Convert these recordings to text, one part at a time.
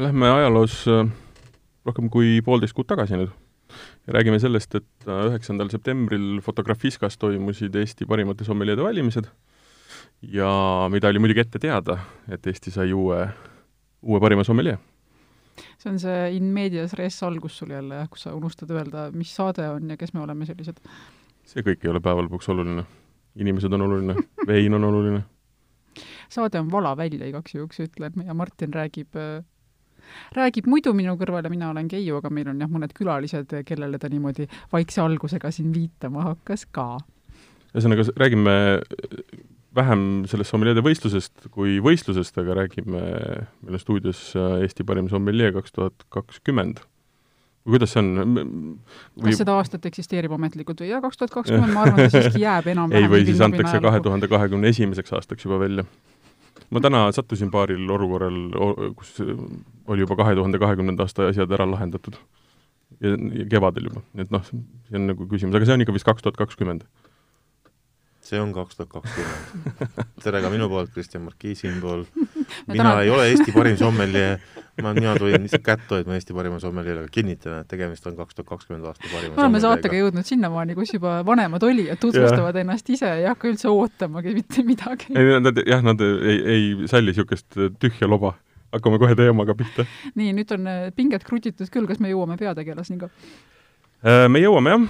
me lähme ajaloos äh, rohkem kui poolteist kuud tagasi nüüd ja räägime sellest, et äh, üheksandal septembril Fotografiskas toimusid Eesti parimate sommeljeede valimised ja mida oli muidugi ette teada, et Eesti sai uue, uue parima sommeljee. see on see in medias res algus sul jälle jah, kus sa unustad öelda, mis saade on ja kes me oleme sellised. see kõik ei ole päeva lõpuks oluline. inimesed on oluline, vein on oluline saade on vala välja igaks juhuks, ütlen, ja Martin räägib äh, räägib muidu minu kõrval ja mina olen Keiu, aga meil on jah, mõned külalised, kellele ta niimoodi vaikse algusega siin viitama hakkas ka. ühesõnaga, räägime vähem sellest sommeljeede võistlusest kui võistlusest, aga räägime, meil on stuudios Eesti parim sommeljee kaks tuhat kakskümmend või kuidas see on või...? kas seda aastat eksisteerib ametlikult või jaa, kaks tuhat kakskümmend, ma arvan, ta siiski jääb enam-vähem ei, või siis antakse kahe tuhande kahekümne esimeseks aastaks juba välja ma täna sattusin paaril olukorral, kus oli juba kahe tuhande kahekümnenda aasta asjad ära lahendatud. ja, kevadel juba, nii et noh, see on nagu küsimus, aga see on ikka vist kaks tuhat kakskümmend see on kaks tuhat kakskümmend. tere ka minu poolt, Kristjan Markii siinpool. Mina tänan... ei ole Eesti parim sommelje, ma, mina tulin lihtsalt kätt hoidma Eesti parima sommeljeega, kinnitan, et tegemist on kaks tuhat kakskümmend aasta parima me oleme saatega jõudnud sinnamaani, kus juba vanemad olijad tutvustavad yeah. ennast ise, ei hakka üldse ootamagi mitte midagi. ei, nad jah, nad ei, ei salli niisugust tühja loba hakkame kohe teemaga pihta. nii, nüüd on äh, pinged krutitud küll, kas me jõuame peategelaseni ka? Äh, me jõuame, jah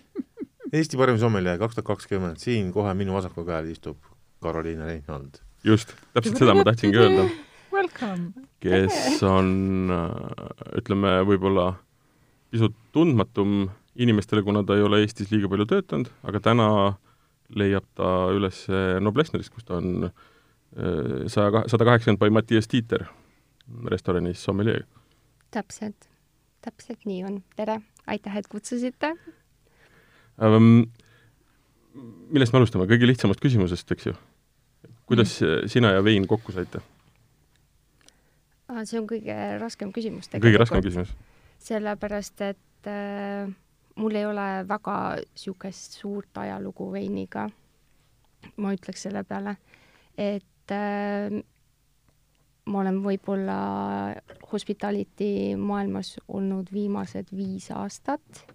Eesti parim sommelje kaks tuhat kakskümmend, siin kohe minu vasakul käel istub Karoliina Reinhold. Just, täpselt seda ma tahtsingi öelda. kes on, äh, ütleme, võib-olla pisut tundmatum inimestele, kuna ta ei ole Eestis liiga palju töötanud, aga täna leiab ta üles Noblessnerist, kus ta on äh, saja, sada kaheksakümmend by Mattias Tiiter restoranis sommeljeega. täpselt, täpselt nii on. tere, aitäh, et kutsusite ähm,. millest me alustame, kõige lihtsamast küsimusest, eks ju? Kuidas mm. sina ja Vein kokku saite? see on kõige raskem küsimus tegelikult. kõige raskem küsimus? sellepärast, et äh, mul ei ole väga niisugust suurt ajalugu Veiniga, ma ütleks selle peale, et äh, ma olen võib-olla hospitality maailmas olnud viimased viis aastat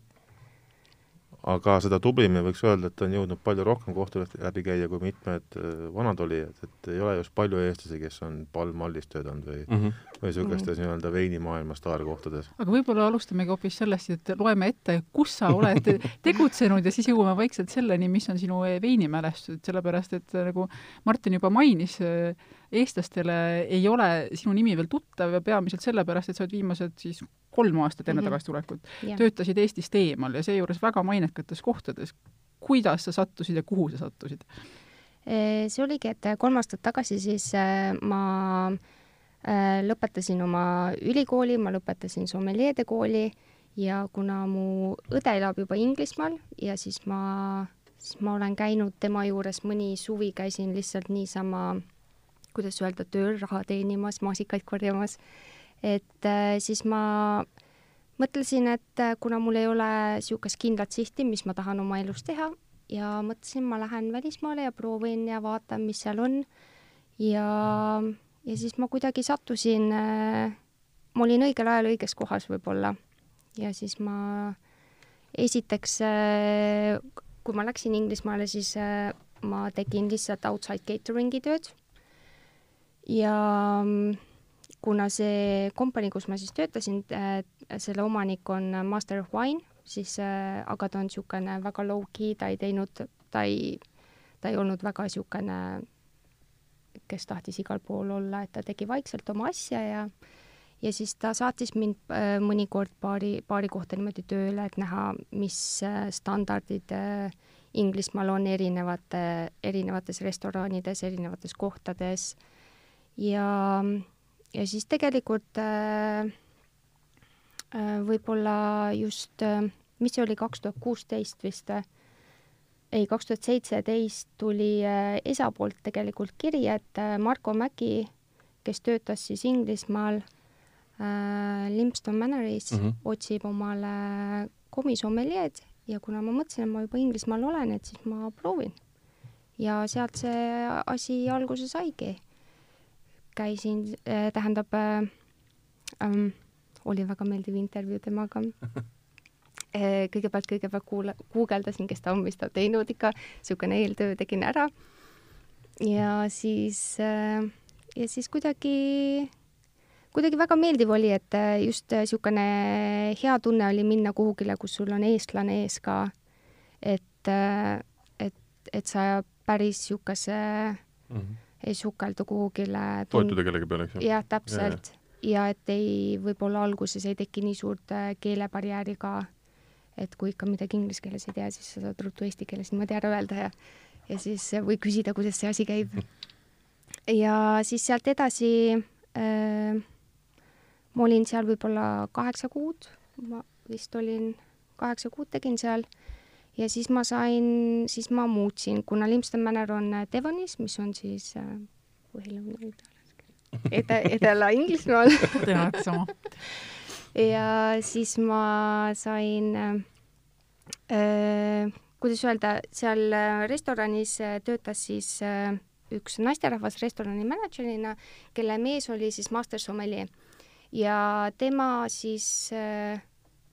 aga seda tublim võiks öelda, et on jõudnud palju rohkem kohti läbi käia kui mitmed äh, vanad olijad, et ei ole just palju eestlasi, kes on palmmallis töötanud või mm, -hmm. või niisugustes mm -hmm. nii-öelda veinimaailma staarkohtades. aga võib-olla alustamegi hoopis sellest, et loeme ette, kus sa oled tegutsenud ja siis jõuame vaikselt selleni, mis on sinu veinimälestused, sellepärast et nagu Martin juba mainis, eestlastele ei ole sinu nimi veel tuttav ja peamiselt sellepärast, et sa oled viimased siis kolm aastat enne mm -hmm. tagasitulekut yeah. töötasid Eestist eemal ja seejuures väga mainekates kohtades. kuidas sa sattusid ja kuhu sa sattusid? see oligi, et kolm aastat tagasi siis äh, ma äh, lõpetasin oma ülikooli, ma lõpetasin sommeljeede kooli ja kuna mu õde elab juba Inglismaal ja siis ma, siis ma olen käinud tema juures mõni suvi, käisin lihtsalt niisama, kuidas öelda, tööl raha teenimas, maasikaid korjamas. Et äh, siis ma mõtlesin, et äh, kuna mul ei ole niisugust kindlat sihti, mis ma tahan oma elus teha ja mõtlesin, ma lähen välismaale ja proovin ja vaatan, mis seal on. ja, ja siis ma kuidagi sattusin äh,, ma olin õigel ajal õiges kohas võib-olla. Ja siis ma esiteks kui ma läksin Inglismaale, siis ma tegin lihtsalt outside catering'i tööd ja äh, kuna see kompanii, kus ma siis töötasin äh,, selle omanik on Master of Wine, siis äh, aga ta on niisugune väga low-key, ta ei teinud, ta ei, ta ei olnud väga niisugune, kes tahtis igal pool olla, et ta tegi vaikselt oma asja ja ja siis ta saatis mind äh, mõnikord paari, paari kohta niimoodi tööle, et näha, mis äh, standardid äh, Inglismaal on erinevate, erinevates restoranides, erinevates kohtades ja ja siis tegelikult äh, äh, võib-olla just äh,, mis see oli, kaks tuhat kuusteist vist äh,, ei, kaks tuhat seitseteist tuli ESA poolt tegelikult kiri, et Marko Mäki, kes töötas siis Inglismaal äh, Limpston Manoris mm, -hmm. otsib omale komisommeljeed ja kuna ma mõtlesin, et ma juba Inglismaal olen, et siis ma proovin. ja sealt see asi alguse saigi käisin äh,, tähendab äh,, um, oli väga meeldiv intervjuu temaga Eh, kõigepealt, kõigepealt kuula-, guugeldasin, kes ta on, mis ta teinud ikka, niisugune eeltöö tegin ära. ja siis, eh, ja siis kuidagi, kuidagi väga meeldiv oli, et eh, just niisugune hea tunne oli minna kuhugile, kus sul on eestlane ees ka. et, et, et sa päris niisuguse mm -hmm. Ei sukeldu kuhugile toetuda kellegi peale, eks ju? jah, täpselt. ja et ei, võib-olla alguses ei teki nii suurt keelebarjääri ka et kui ikka midagi inglise keeles ei tea, siis sa saad ruttu eesti keeles niimoodi ära öelda ja ja siis või küsida, kuidas see asi käib. ja siis sealt edasi äh, ma olin seal võib-olla kaheksa kuud, ma vist olin, kaheksa kuud tegin seal ja siis ma sain, siis ma muutsin, kuna Limston Manor on Devonis, mis on siis äh, Põhja-Lõuna-Itaalias Eda, Edela-Inglismaal tehakse sama. Ja siis ma sain äh,, kuidas öelda, seal äh, restoranis äh, töötas siis äh, üks naisterahvas restorani mänedžerina, kelle mees oli siis master sommelier. Ja tema siis äh,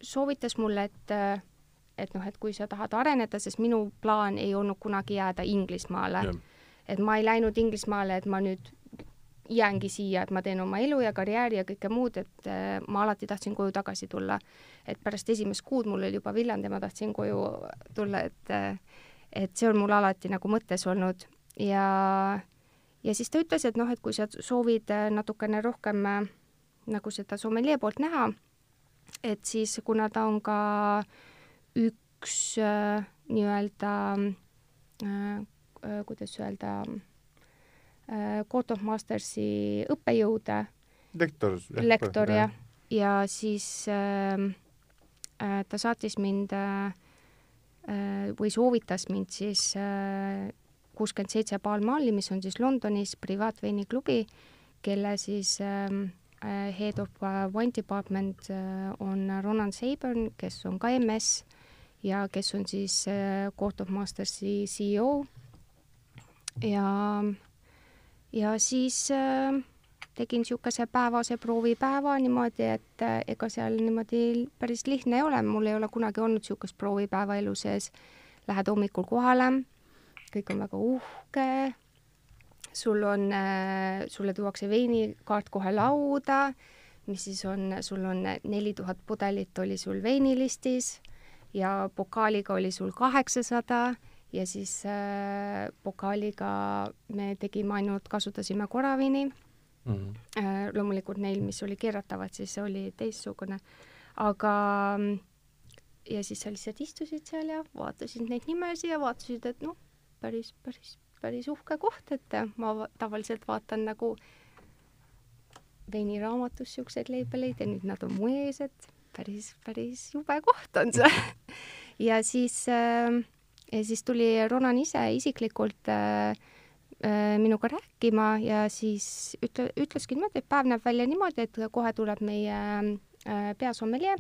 soovitas mulle, et äh, et noh, et kui sa tahad areneda, sest minu plaan ei olnud kunagi jääda Inglismaale. et ma ei läinud Inglismaale, et ma nüüd jäängi siia, et ma teen oma elu ja karjääri ja kõike muud, et äh, ma alati tahtsin koju tagasi tulla. et pärast esimest kuud mul oli juba Viljandi ja ma tahtsin koju tulla, et äh, et see on mul alati nagu mõttes olnud ja ja siis ta ütles, et noh, et kui sa soovid äh, natukene rohkem nagu seda sommelee poolt näha, et siis kuna ta on ka üks äh, nii-öelda äh, äh, kuidas öelda äh, Äh, Court of Mastersi õppejõude. lektor. lektor jah, ja siis ähm, äh, ta saatis mind äh, äh, või soovitas mind siis äh, kuuskümmend äh, seitse Palmalli, mis on siis Londonis privaatveiniklubi, kelle siis ähm, äh, head of wine department äh, on Ronan Saburn, kes on ka MS ja kes on siis äh, Court of Mastersi CEO ja ja siis äh, tegin niisuguse päevase proovipäeva niimoodi, et äh, ega seal niimoodi päris lihtne ei ole, mul ei ole kunagi olnud niisugust proovipäeva elu sees. Lähed hommikul kohale, kõik on väga uhke, sul on sulle tuuakse veinikaart kohe lauda, mis siis on, sul on neli tuhat pudelit oli sul veinilistis ja pokaaliga oli sul kaheksasada ja siis äh, pokaaliga me tegime ainult, kasutasime koraviini mm. -hmm. Äh, loomulikult neil, mis oli keeratavad, siis oli teistsugune. aga ja siis sa lihtsalt istusid seal ja vaatasid neid nimesid ja vaatasid, et noh, päris, päris, päris uhke koht, et ma tavaliselt vaatan nagu veiniraamatus siukseid leibeleid ja nüüd nad on mu ees, et päris, päris jube koht on see ja siis äh, siis tuli Ronan ise isiklikult äh, äh, minuga rääkima ja siis ütle, ütleski niimoodi, et päev näeb välja niimoodi, et kohe tuleb meie äh, peasommelie.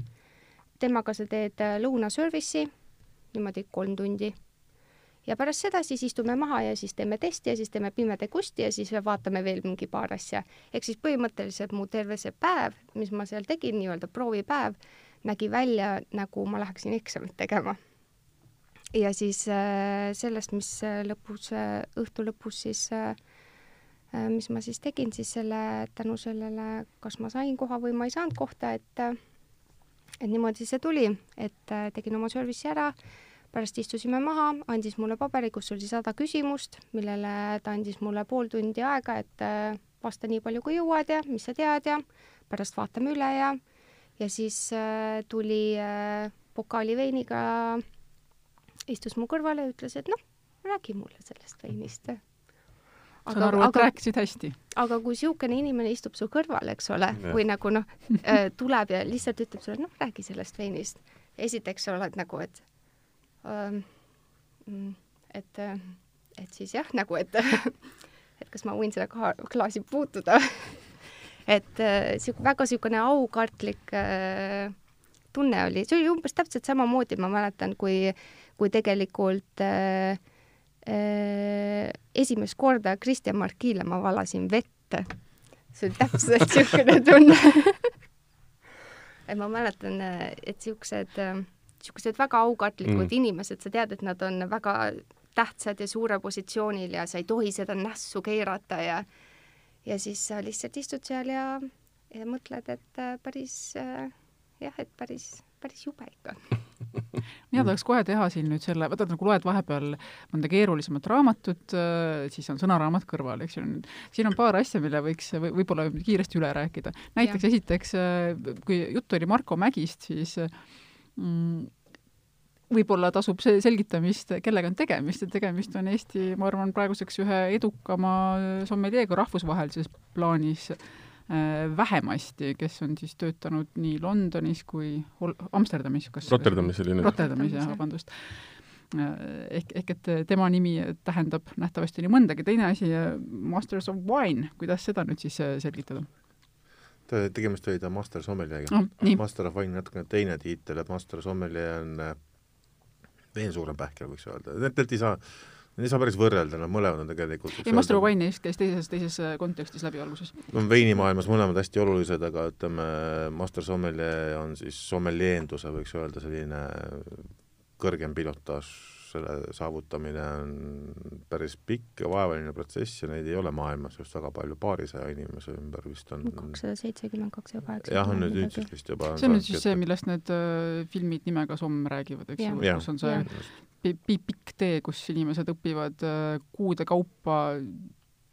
temaga sa teed äh, lõunaservice'i niimoodi kolm tundi. Ja pärast seda siis istume maha ja siis teeme testi ja siis teeme pimeda kusti ja siis vaatame veel mingi paar asja. ehk siis põhimõtteliselt mu terve see päev, mis ma seal tegin, nii-öelda proovipäev, nägi välja, nagu ma läheksin eksamit tegema ja siis äh, sellest, mis äh, lõpus, äh, õhtu lõpus siis, mis ma siis tegin, siis selle, tänu sellele, kas ma sain koha või ma ei saanud kohta, et et niimoodi see tuli, et tegin oma service'i ära, pärast istusime maha, andis mulle paberi, kus oli sada küsimust, millele ta andis mulle pool tundi aega, et vasta nii palju, kui jõuad ja mis sa tead ja pärast vaatame üle ja ja siis tuli pokaali veiniga istus mu kõrvale ja ütles, et noh, räägi mulle sellest veinist. saan aru, et aga, rääkisid hästi. aga kui niisugune inimene istub su kõrval, eks ole, või nagu noh, äh, tuleb ja lihtsalt ütleb sulle, noh, räägi sellest veinist. esiteks sa oled nagu, et et, äh, et siis jah, nagu, et et kas ma võin seda klaasi puutuda. Et äh, sihuke väga niisugune aukartlik äh, tunne oli, see oli umbes täpselt samamoodi, ma mäletan, kui kui tegelikult äh, äh, esimest korda Kristjan Markile ma valasin vette. see oli täpselt niisugune tunne. Et ma mäletan, et siuksed, siuksed väga aukartlikud mm. inimesed, sa tead, et nad on väga tähtsad ja suure positsioonil ja sa ei tohi seda nässu keerata ja ja siis sa lihtsalt istud seal ja, ja mõtled, et äh, päris äh, jah, et päris, päris jube ikka mina tahaks kohe teha siin nüüd selle, vaata nagu loed vahepeal mõnda keerulisemat raamatut, äh, siis on sõnaraamat kõrval, eks ju, siin on paar asja, mille võiks või, võib-olla kiiresti üle rääkida. näiteks ja. esiteks, kui jutt oli Marko Mägist, siis mm, võib-olla tasub see selgitamist, kellega on tegemist, et tegemist on Eesti, ma arvan, praeguseks ühe edukama sommeljeega rahvusvahelises plaanis äh, vähemasti, kes on siis töötanud nii Londonis kui Hol Amsterdamis, kas Rotterdamis oli nüüd. Rotterdamis, jah, vabandust. Äh, ehk, ehk et tema nimi tähendab nähtavasti nii mõndagi, teine asi, Masters of Wine, kuidas seda nüüd siis äh, selgitada? tegemist oli ta Master Sommelier'ga oh,. Master of Wine natukene teine tiitel, et Master Sommelier on veel suurem pähkel, võiks öelda, tegelikult ei saa, ei saa päris võrrelda, nad mõlemad on tegelikult ei, Master of Wine just käis teises, teises äh, kontekstis läbi alguses. no veinimaailmas mõlemad hästi olulised, aga ütleme, Master Sommelier on siis sommelienduse, võiks öelda, selline kõrgem pilotaaž selle saavutamine on päris pikk ja vaevaline protsess ja neid ei ole maailmas just väga palju, paarisaja inimese ümber vist on kakssada seitsekümmend, kakssada kaheksakümmend. jah, on nüüd nüüdseks vist juba see on nüüd siis see, millest need äh, filmid nimega Somm räägivad, eks ju, kus on see pikk tee, kus inimesed õpivad äh, kuude kaupa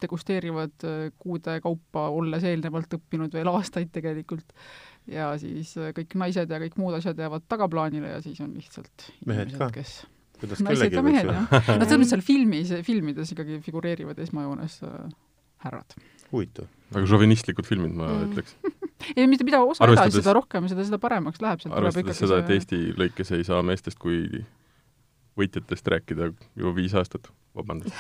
degusteerivad äh, kuude kaupa, olles eelnevalt õppinud veel aastaid tegelikult, ja siis äh, kõik naised ja kõik muud asjad jäävad tagaplaanile ja siis on lihtsalt mehed inimesed, ka. kes kuidas naised ja mehed, jah. no selles mõttes seal filmis, filmides ikkagi figureerivad esmajoones äh, härrad. huvitav. väga šovinistlikud filmid, ma mm. ütleks ei, mitte mida osa edasi, seda rohkem, seda, seda paremaks läheb. arvestades seda, et Eesti lõikes ei saa meestest kui võitjatest rääkida juba viis aastat, vabandust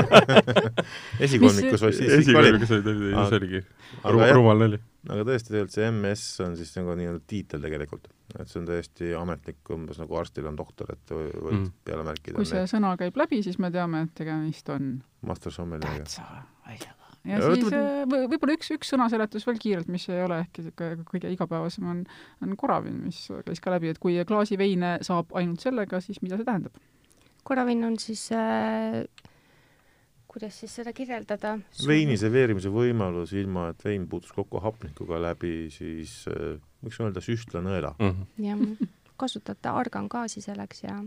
esikolmikus vist siis esikolmikus oli, see oligi rumal nali. Aga tõesti, tegelikult see MS on siis nagu nii-öelda tiitel tegelikult et see on täiesti ametlik, umbes nagu arstil on doktor, et võid mm. peale märkida. kui see sõna käib läbi, siis me teame, et tegemist on master sommelieriga. tähtsa asjaga. ja, ja siis äh, võib-olla üks, üks sõnaseletus veel kiirelt, mis ei ole ehk niisugune kõige igapäevasem, on, on koravin, mis käis ka läbi, et kui klaasi veine saab ainult sellega, siis mida see tähendab? koravin on siis äh, kuidas siis seda kirjeldada? veini serveerimise võimalus, ilma et vein puutus kokku hapnikuga läbi, siis äh, võiks öelda süstlanõela mm. -hmm. jah, kasutate argangaasi selleks ja,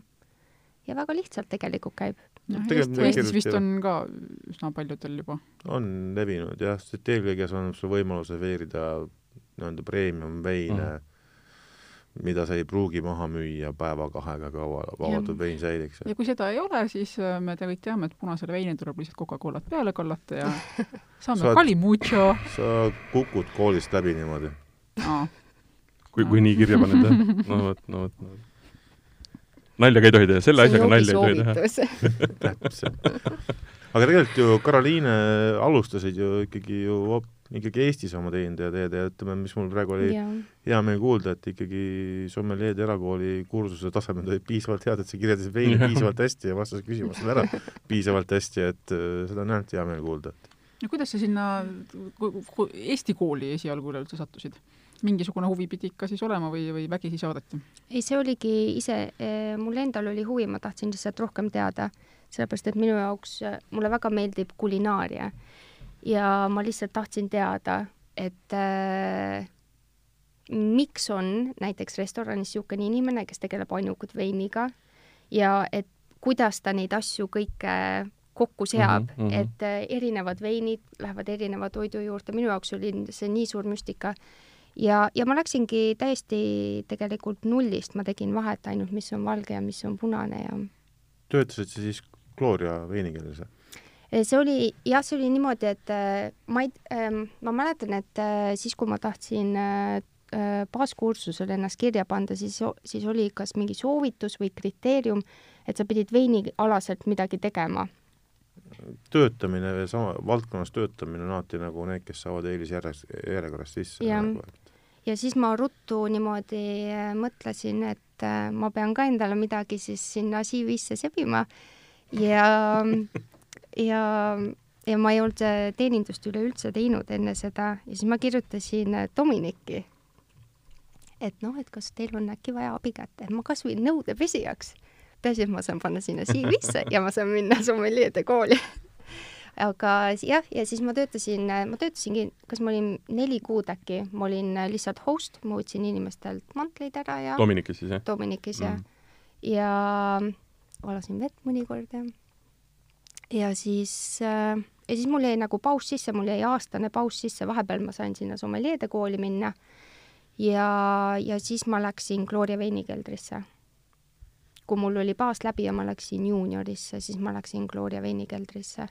ja väga lihtsalt tegelikult käib. noh, Eestis, Eestis vist on ka üsna paljudel juba. on levinud jah, sest eelkõige see annab sulle võimaluse veerida nii-öelda premium veine mm. -hmm mida sa ei pruugi maha müüa päeva-kahega, kaua avatud vein säiliks. ja kui seda ei ole, siis äh, me te kõik teame, et punasele veinile tuleb lihtsalt Coca-Colat peale kallata ja saame Calimucho. sa kukud koolist läbi niimoodi no.. kui, kui nii kirja paned, jah? no vot, no vot, no vot. nalja ka ei tohi teha, selle asjaga nalja ei tohi teha. täpselt. aga tegelikult ju Karoliine alustasid ju ikkagi ju ikkagi Eestis oma teinud ja teed ja ütleme, mis mul praegu oli ja. hea meel kuulda, et ikkagi Sommelier'd erakooli kursuse tasemed olid piisavalt head, et sa kirjeldasid veini piisavalt hästi ja vastasid küsimustele ära piisavalt hästi, et äh, seda on ainult hea meel kuulda. no kuidas sa sinna Eesti kooli esialgu üleüldse sattusid? mingisugune huvi pidi ikka siis olema või, või vägisi saadeti? ei, see oligi ise, eh, mul endal oli huvi, ma tahtsin lihtsalt rohkem teada, sellepärast et minu jaoks, mulle väga meeldib kulinaaria ja ma lihtsalt tahtsin teada, et äh, miks on näiteks restoranis niisugune inimene, kes tegeleb ainult veiniga ja et kuidas ta neid asju kõike kokku seab mm, -hmm. et äh, erinevad veinid lähevad erineva toidu juurde, minu jaoks oli see nii suur müstika. ja, ja ma läksingi täiesti tegelikult nullist, ma tegin vahet ainult, mis on valge ja mis on punane ja töötasid sa siis Gloria veinikeeles või? See oli, jah, see oli niimoodi, et äh, ma ei, ähm, ma mäletan, et äh, siis, kui ma tahtsin äh, baaskursusele ennast kirja panda, siis, siis oli kas mingi soovitus või kriteerium, et sa pidid veinialaselt midagi tegema. töötamine, sama valdkonnas töötamine on alati nagu need, kes saavad eelisjärjes, järjekorras sisse. nagu,, ja siis ma ruttu niimoodi mõtlesin, et ma pean ka endale midagi siis sinna CV-sse sebima ja ja, ja ma ei olnud teenindust üleüldse teinud enne seda ja siis ma kirjutasin Dominiki. et noh, et kas teil on äkki vaja abikätt, et ma kasvõi nõudepesijaks. peaasi, et ma saan panna sinna CV-sse ja ma saan minna sommeljeede kooli aga jah, ja siis ma töötasin, ma töötasingi, kas ma olin neli kuud äkki, ma olin lihtsalt host, ma võtsin inimestelt mantleid ära ja Dominikis siis, jah? Dominikis, jah mm.. ja valasin vett mõnikord ja ja siis äh, ja siis mul jäi nagu paus sisse, mul jäi aastane paus sisse, vahepeal ma sain sinna sommeljeede kooli minna ja, ja siis ma läksin Gloria veinikeldrisse. kui mul oli baas läbi ja ma läksin juuniorisse, siis ma läksin Gloria veinikeldrisse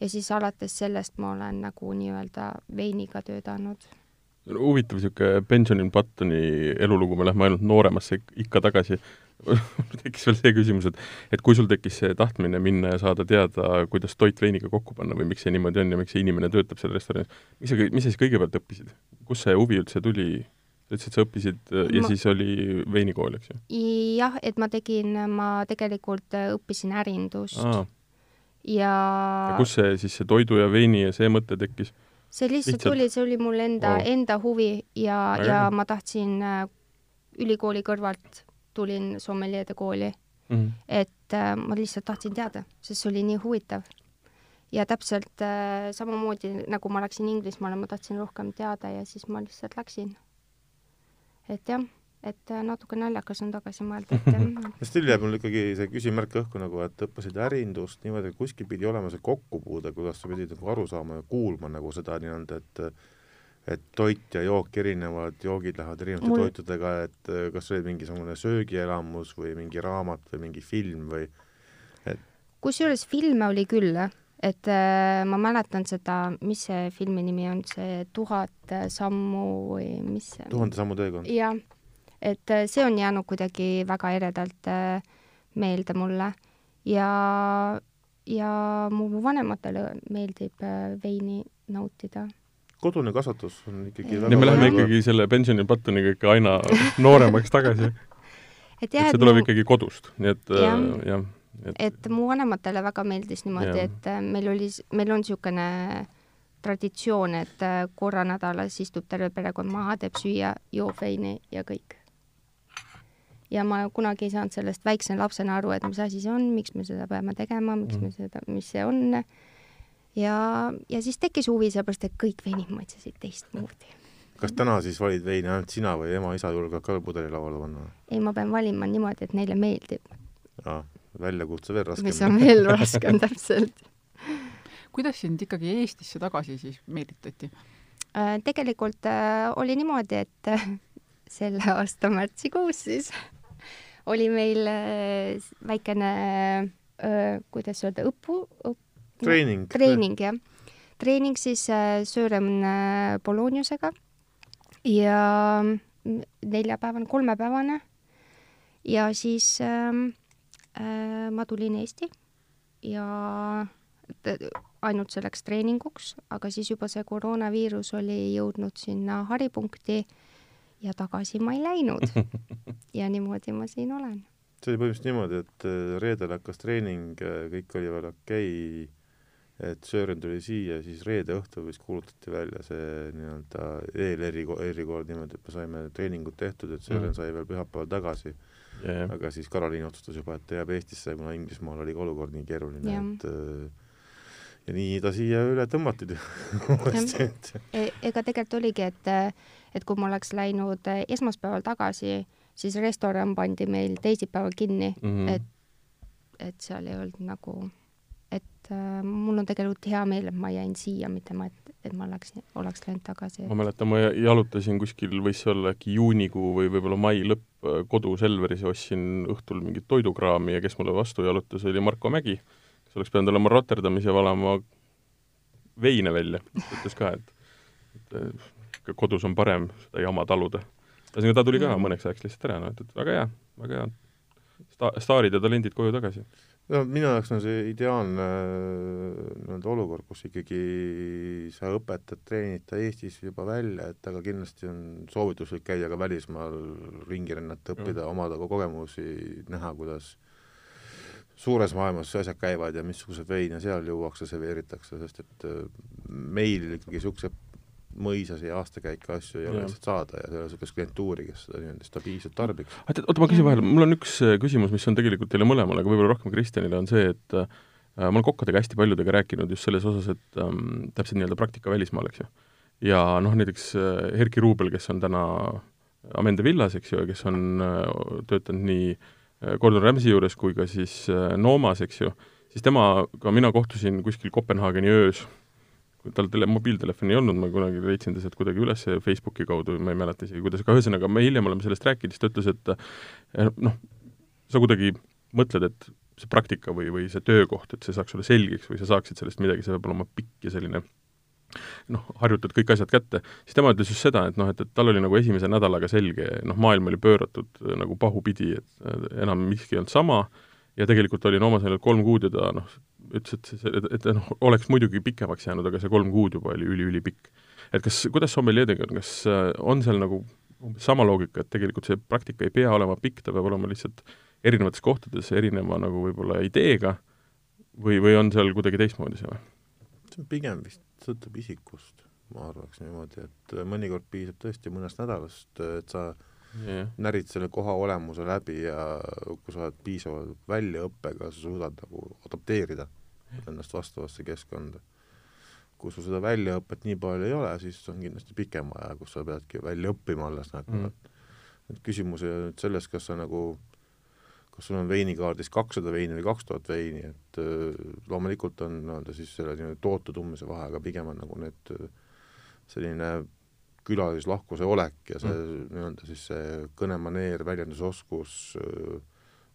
ja siis alates sellest ma olen nagu nii-öelda veiniga töötanud. huvitav niisugune Benjamin Buttoni elulugu, me lähme ainult nooremasse ikka tagasi tekkis veel see küsimus, et et kui sul tekkis see tahtmine minna ja saada teada, kuidas toit veiniga kokku panna või miks see niimoodi on ja miks see inimene töötab seal restoranis, mis sa, mis sa siis kõigepealt õppisid? kust see huvi üldse tuli? sa ütlesid, sa õppisid äh, ja ma... siis oli veinikool, eks ju? jah, et ma tegin, ma tegelikult äh, õppisin ärindust Aa ja ja kus see siis, see toidu ja veini ja see mõte tekkis? see lihtsalt, lihtsalt tuli, see oli mul enda oh., enda huvi ja, ja ma tahtsin äh, ülikooli kõrvalt tulin sommeljeede kooli mm. -hmm. et äh, ma lihtsalt tahtsin teada, sest see oli nii huvitav. ja täpselt äh, samamoodi nagu ma läksin Inglismaale, ma tahtsin rohkem teada ja siis ma lihtsalt läksin. et jah et äh, natuke naljakas on tagasi mõelda, et still jääb mul ikkagi see küsimärk õhku nagu, et õppisid ärindust niimoodi, et kuskil pidi olema see kokkupuude, kuidas sa pidid nagu aru saama ja kuulma nagu seda nii-öelda, et et toit ja jook erinevad, joogid lähevad erinevate mul... toitudega, et äh, kas oli mingisugune söögielamus või mingi raamat või mingi film või et kusjuures filme oli küll, et äh, ma mäletan seda, mis see filmi nimi on, see Tuhat sammu või mis see Tuhande sammu teekond? jah. Et äh, see on jäänud kuidagi väga eredalt äh, meelde mulle. Ja, ja mu vanematele meeldib äh, veini nautida kodune kasvatus on ikkagi väga me läheme ikkagi selle pensioni pattoniga ikka aina nooremaks tagasi. et jah, et see tuleb mu... ikkagi kodust, nii et jah ja,, et... et mu vanematele väga meeldis niimoodi, et meil oli, meil on niisugune traditsioon, et korra nädalas istub terve perekond maha, teeb süüa, joob veini ja kõik ja ma kunagi ei saanud sellest väikse lapsena aru, et mis asi see on, miks me seda peame tegema, miks me mm. seda, mis see on. Ja, ja siis tekkis huvi, sellepärast et kõik veinid maitsesid teistmoodi. kas täna siis valid veini ainult sina või ema-isa julgevad ka pudeli lauale panna? ei, ma pean valima niimoodi, et neile meeldib. aa, väljakutse veel raskem. mis on veel raskem, täpselt. kuidas sind ikkagi Eestisse tagasi siis meelitati? Äh, tegelikult äh, oli niimoodi, et äh, selle aasta märtsikuus siis oli meil äh, väikene, äh, kuidas öelda, õpu, õp-, treening, treening jah, treening siis äh, Sören Poloniusega ja neljapäevane, kolmepäevane ja siis ähm, äh, ma tulin Eesti ja ainult selleks treeninguks, aga siis juba see koroonaviirus oli jõudnud sinna haripunkti ja tagasi ma ei läinud. ja niimoodi ma siin olen. see oli põhimõtteliselt niimoodi, et äh, reedel hakkas treening, äh, kõik oli veel okei okay,, et Sören tuli siia, siis reede õhtul vist kuulutati välja see nii-öelda eel-eri, erikord niimoodi, et me saime treeningud tehtud, et Sören mm. sai veel pühapäeval tagasi yeah.. aga siis Karoliin otsustas juba, et ta jääb Eestisse, kuna Inglismaal oli ka olukord nii keeruline yeah., et äh, ja nii ta siia üle tõmmati uuesti e. ega tegelikult oligi, et et kui ma oleks läinud esmaspäeval tagasi, siis restoran pandi meil teisipäeval kinni mm, -hmm. et, et seal ei olnud nagu, et äh, mul on tegelikult hea meel, et ma jäin siia, mitte ma, et, et ma läksin, oleks läinud tagasi. ma mäletan, ma jalutasin kuskil, võis olla äkki juunikuu või võib-olla mai lõpp, äh, kodus Selveris ja ostsin õhtul mingit toidukraami ja kes mulle vastu jalutas, oli Marko Mägi, kes oleks pidanud olema Rotterdamis ja valama veine välja, ütles ka, et, et kodus on parem seda jama taluda. ühesõnaga, ta tuli ka mõneks ajaks lihtsalt ära, noh, et, et väga hea, väga hea. Sta-, staarid ja talendid koju tagasi. No minu jaoks on see ideaalne nii-öelda olukord, kus ikkagi sa õpetad, treenid ta Eestis juba välja, et aga kindlasti on soovituslik käia ka välismaal ringi rännata, õppida omada ka kogemusi, näha, kuidas suures maailmas asjad käivad ja missuguseid veine seal juuakse, serveeritakse, sest et meil ikkagi niisugused mõisasi aastakäike asju ei ole lihtsalt saada ja ei ole niisugust klientuuri, kes seda nii-öelda stabiilselt tarbiks. oota, ma küsin vahele, mul on üks äh, küsimus, mis on tegelikult teile mõlemale, aga võib-olla rohkem Kristjanile, on see, et äh, ma olen kokkadega hästi paljudega rääkinud just selles osas, et ähm, täpselt nii-öelda praktika välismaal, eks ju. ja noh, näiteks äh, Erki Ruubel, kes on täna Amende villas, eks ju, ja kes on äh, töötanud nii äh, Gordon Ramsay juures kui ka siis äh, Noomas, eks ju, siis temaga mina kohtusin kuskil Kopenhaageni öös tal tele, mobiiltelefoni ei olnud, ma kunagi leidsin ta sealt kuidagi üles Facebooki kaudu, ma ei mäleta isegi, kuidas, aga ühesõnaga, me hiljem oleme sellest rääkinud, siis ta ütles, et eh, noh, sa kuidagi mõtled, et see praktika või, või see töökoht, et see saaks sulle selgeks või sa saaksid sellest midagi, see peab olema pikk ja selline noh, harjutad kõik asjad kätte, siis tema ütles just seda, et noh, et, et tal oli nagu esimese nädalaga selge, noh, maailm oli pööratud nagu pahupidi, et enam miski ei olnud sama ja tegelikult oli Noomas ainult kolm kuud ja ta noh, ütles, et see, et, et noh, oleks muidugi pikemaks jäänud, aga see kolm kuud juba oli üliülipikk. et kas, kuidas sommeljeedega on, kas äh, on seal nagu umbes sama loogika, et tegelikult see praktika ei pea olema pikk, ta peab olema lihtsalt erinevates kohtades erineva nagu võib-olla ideega või, või on seal kuidagi teistmoodi see või? see on pigem vist, sõltub isikust, ma arvaks niimoodi, et äh, mõnikord piisab tõesti mõnest nädalast, et sa yeah. närid selle koha olemuse läbi ja kui sa oled piisava väljaõppega, sa suudad nagu adapteerida ennast vastavasse keskkonda. kui sul seda väljaõpet nii palju ei ole, siis on kindlasti pikem aja, kus sa peadki välja õppima alles nagu mm., et küsimus ei ole nüüd selles, kas sa nagu kas sul on veinikaardis kakssada veini või kaks tuhat veini, et äh, loomulikult on nii-öelda siis selle nii-öelda toote tundmise vahe, aga pigem on nagu need selline külalislahkuse olek ja see mm. nii-öelda siis see kõnemaneer, väljendusoskus,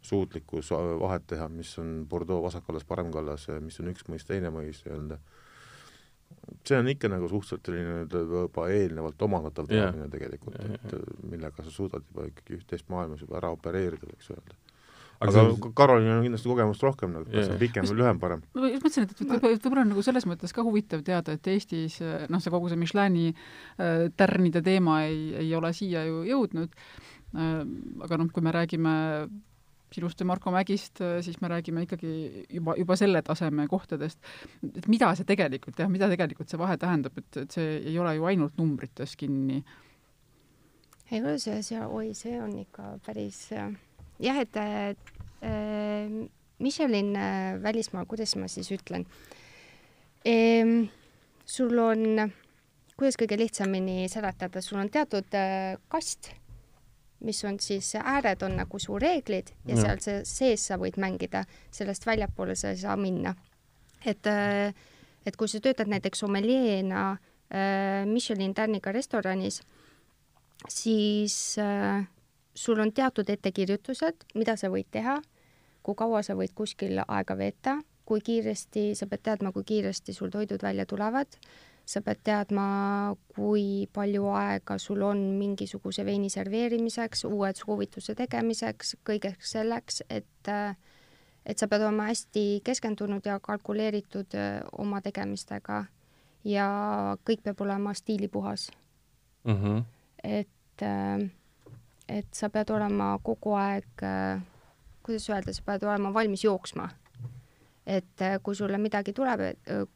suutlikkus vahet teha, mis on Bordeaux vasakkallas, paremkallas ja mis on üks mõis, teine mõis nii-öelda. see on ikka nagu suhteliselt selline juba eelnevalt omandatav teadmine yeah. tegelikult, et millega sa suudad juba ikkagi üht-teist maailmas juba ära opereerida, võiks öelda aga, aga see... Karolil on kindlasti kogemust rohkem, nagu kas yeah. on pikem või lühem parem? ma just mõtlesin, et võib-olla võib on nagu selles mõttes ka huvitav teada, et Eestis noh, see kogu see Michelini äh, tärnide teema ei, ei ole siia ju jõudnud äh,, aga noh, kui me räägime sinust ja Marko Mägist, äh, siis me räägime ikkagi juba, juba selle taseme kohtadest, et mida see tegelikult jah, mida tegelikult see vahe tähendab, et, et see ei ole ju ainult numbrites kinni. ei ole see, see, oi, see on ikka päris äh jah, et äh, Michelin äh, välismaal, kuidas ma siis ütlen ehm,, sul on, kuidas kõige lihtsamini seletada, sul on teatud äh, kast, mis on siis, ääred on nagu su reeglid ja no. seal see sees sa võid mängida, sellest väljapoole sa ei saa minna. et äh,, et kui sa töötad näiteks sommeljeena äh, Michelin tärniga restoranis, siis äh, sul on teatud ettekirjutused, mida sa võid teha, kui kaua sa võid kuskil aega veeta, kui kiiresti, sa pead teadma, kui kiiresti sul toidud välja tulevad, sa pead teadma, kui palju aega sul on mingisuguse veini serveerimiseks, uue soovituse tegemiseks, kõigeks selleks, et et sa pead olema hästi keskendunud ja kalkuleeritud oma tegemistega ja kõik peab olema stiilipuhas mm. -hmm. et et sa pead olema kogu aeg, kuidas öelda, sa pead olema valmis jooksma. et kui sulle midagi tuleb,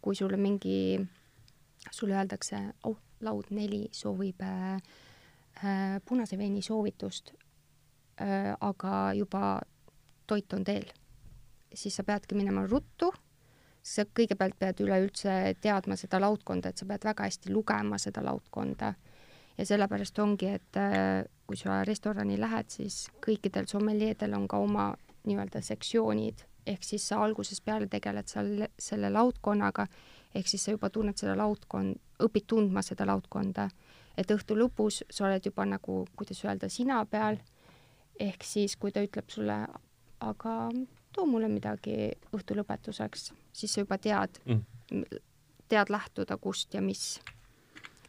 kui sulle mingi, sulle öeldakse, oh, laud neli soovib äh, äh, punase veini soovitust äh,, aga juba toit on teel, siis sa peadki minema ruttu. Sa kõigepealt pead üleüldse teadma seda laudkonda, et sa pead väga hästi lugema seda laudkonda. Ja sellepärast ongi, et äh, kui sa restorani lähed, siis kõikidel sommeljeedel on ka oma nii-öelda sektsioonid, ehk siis sa algusest peale tegeled seal selle laudkonnaga, ehk siis sa juba tunned seda laudkond, õpid tundma seda laudkonda, et õhtu lõpus sa oled juba nagu, kuidas öelda, sina peal, ehk siis kui ta ütleb sulle, aga too mulle midagi õhtu lõpetuseks, siis sa juba tead mm., tead lähtuda, kust ja mis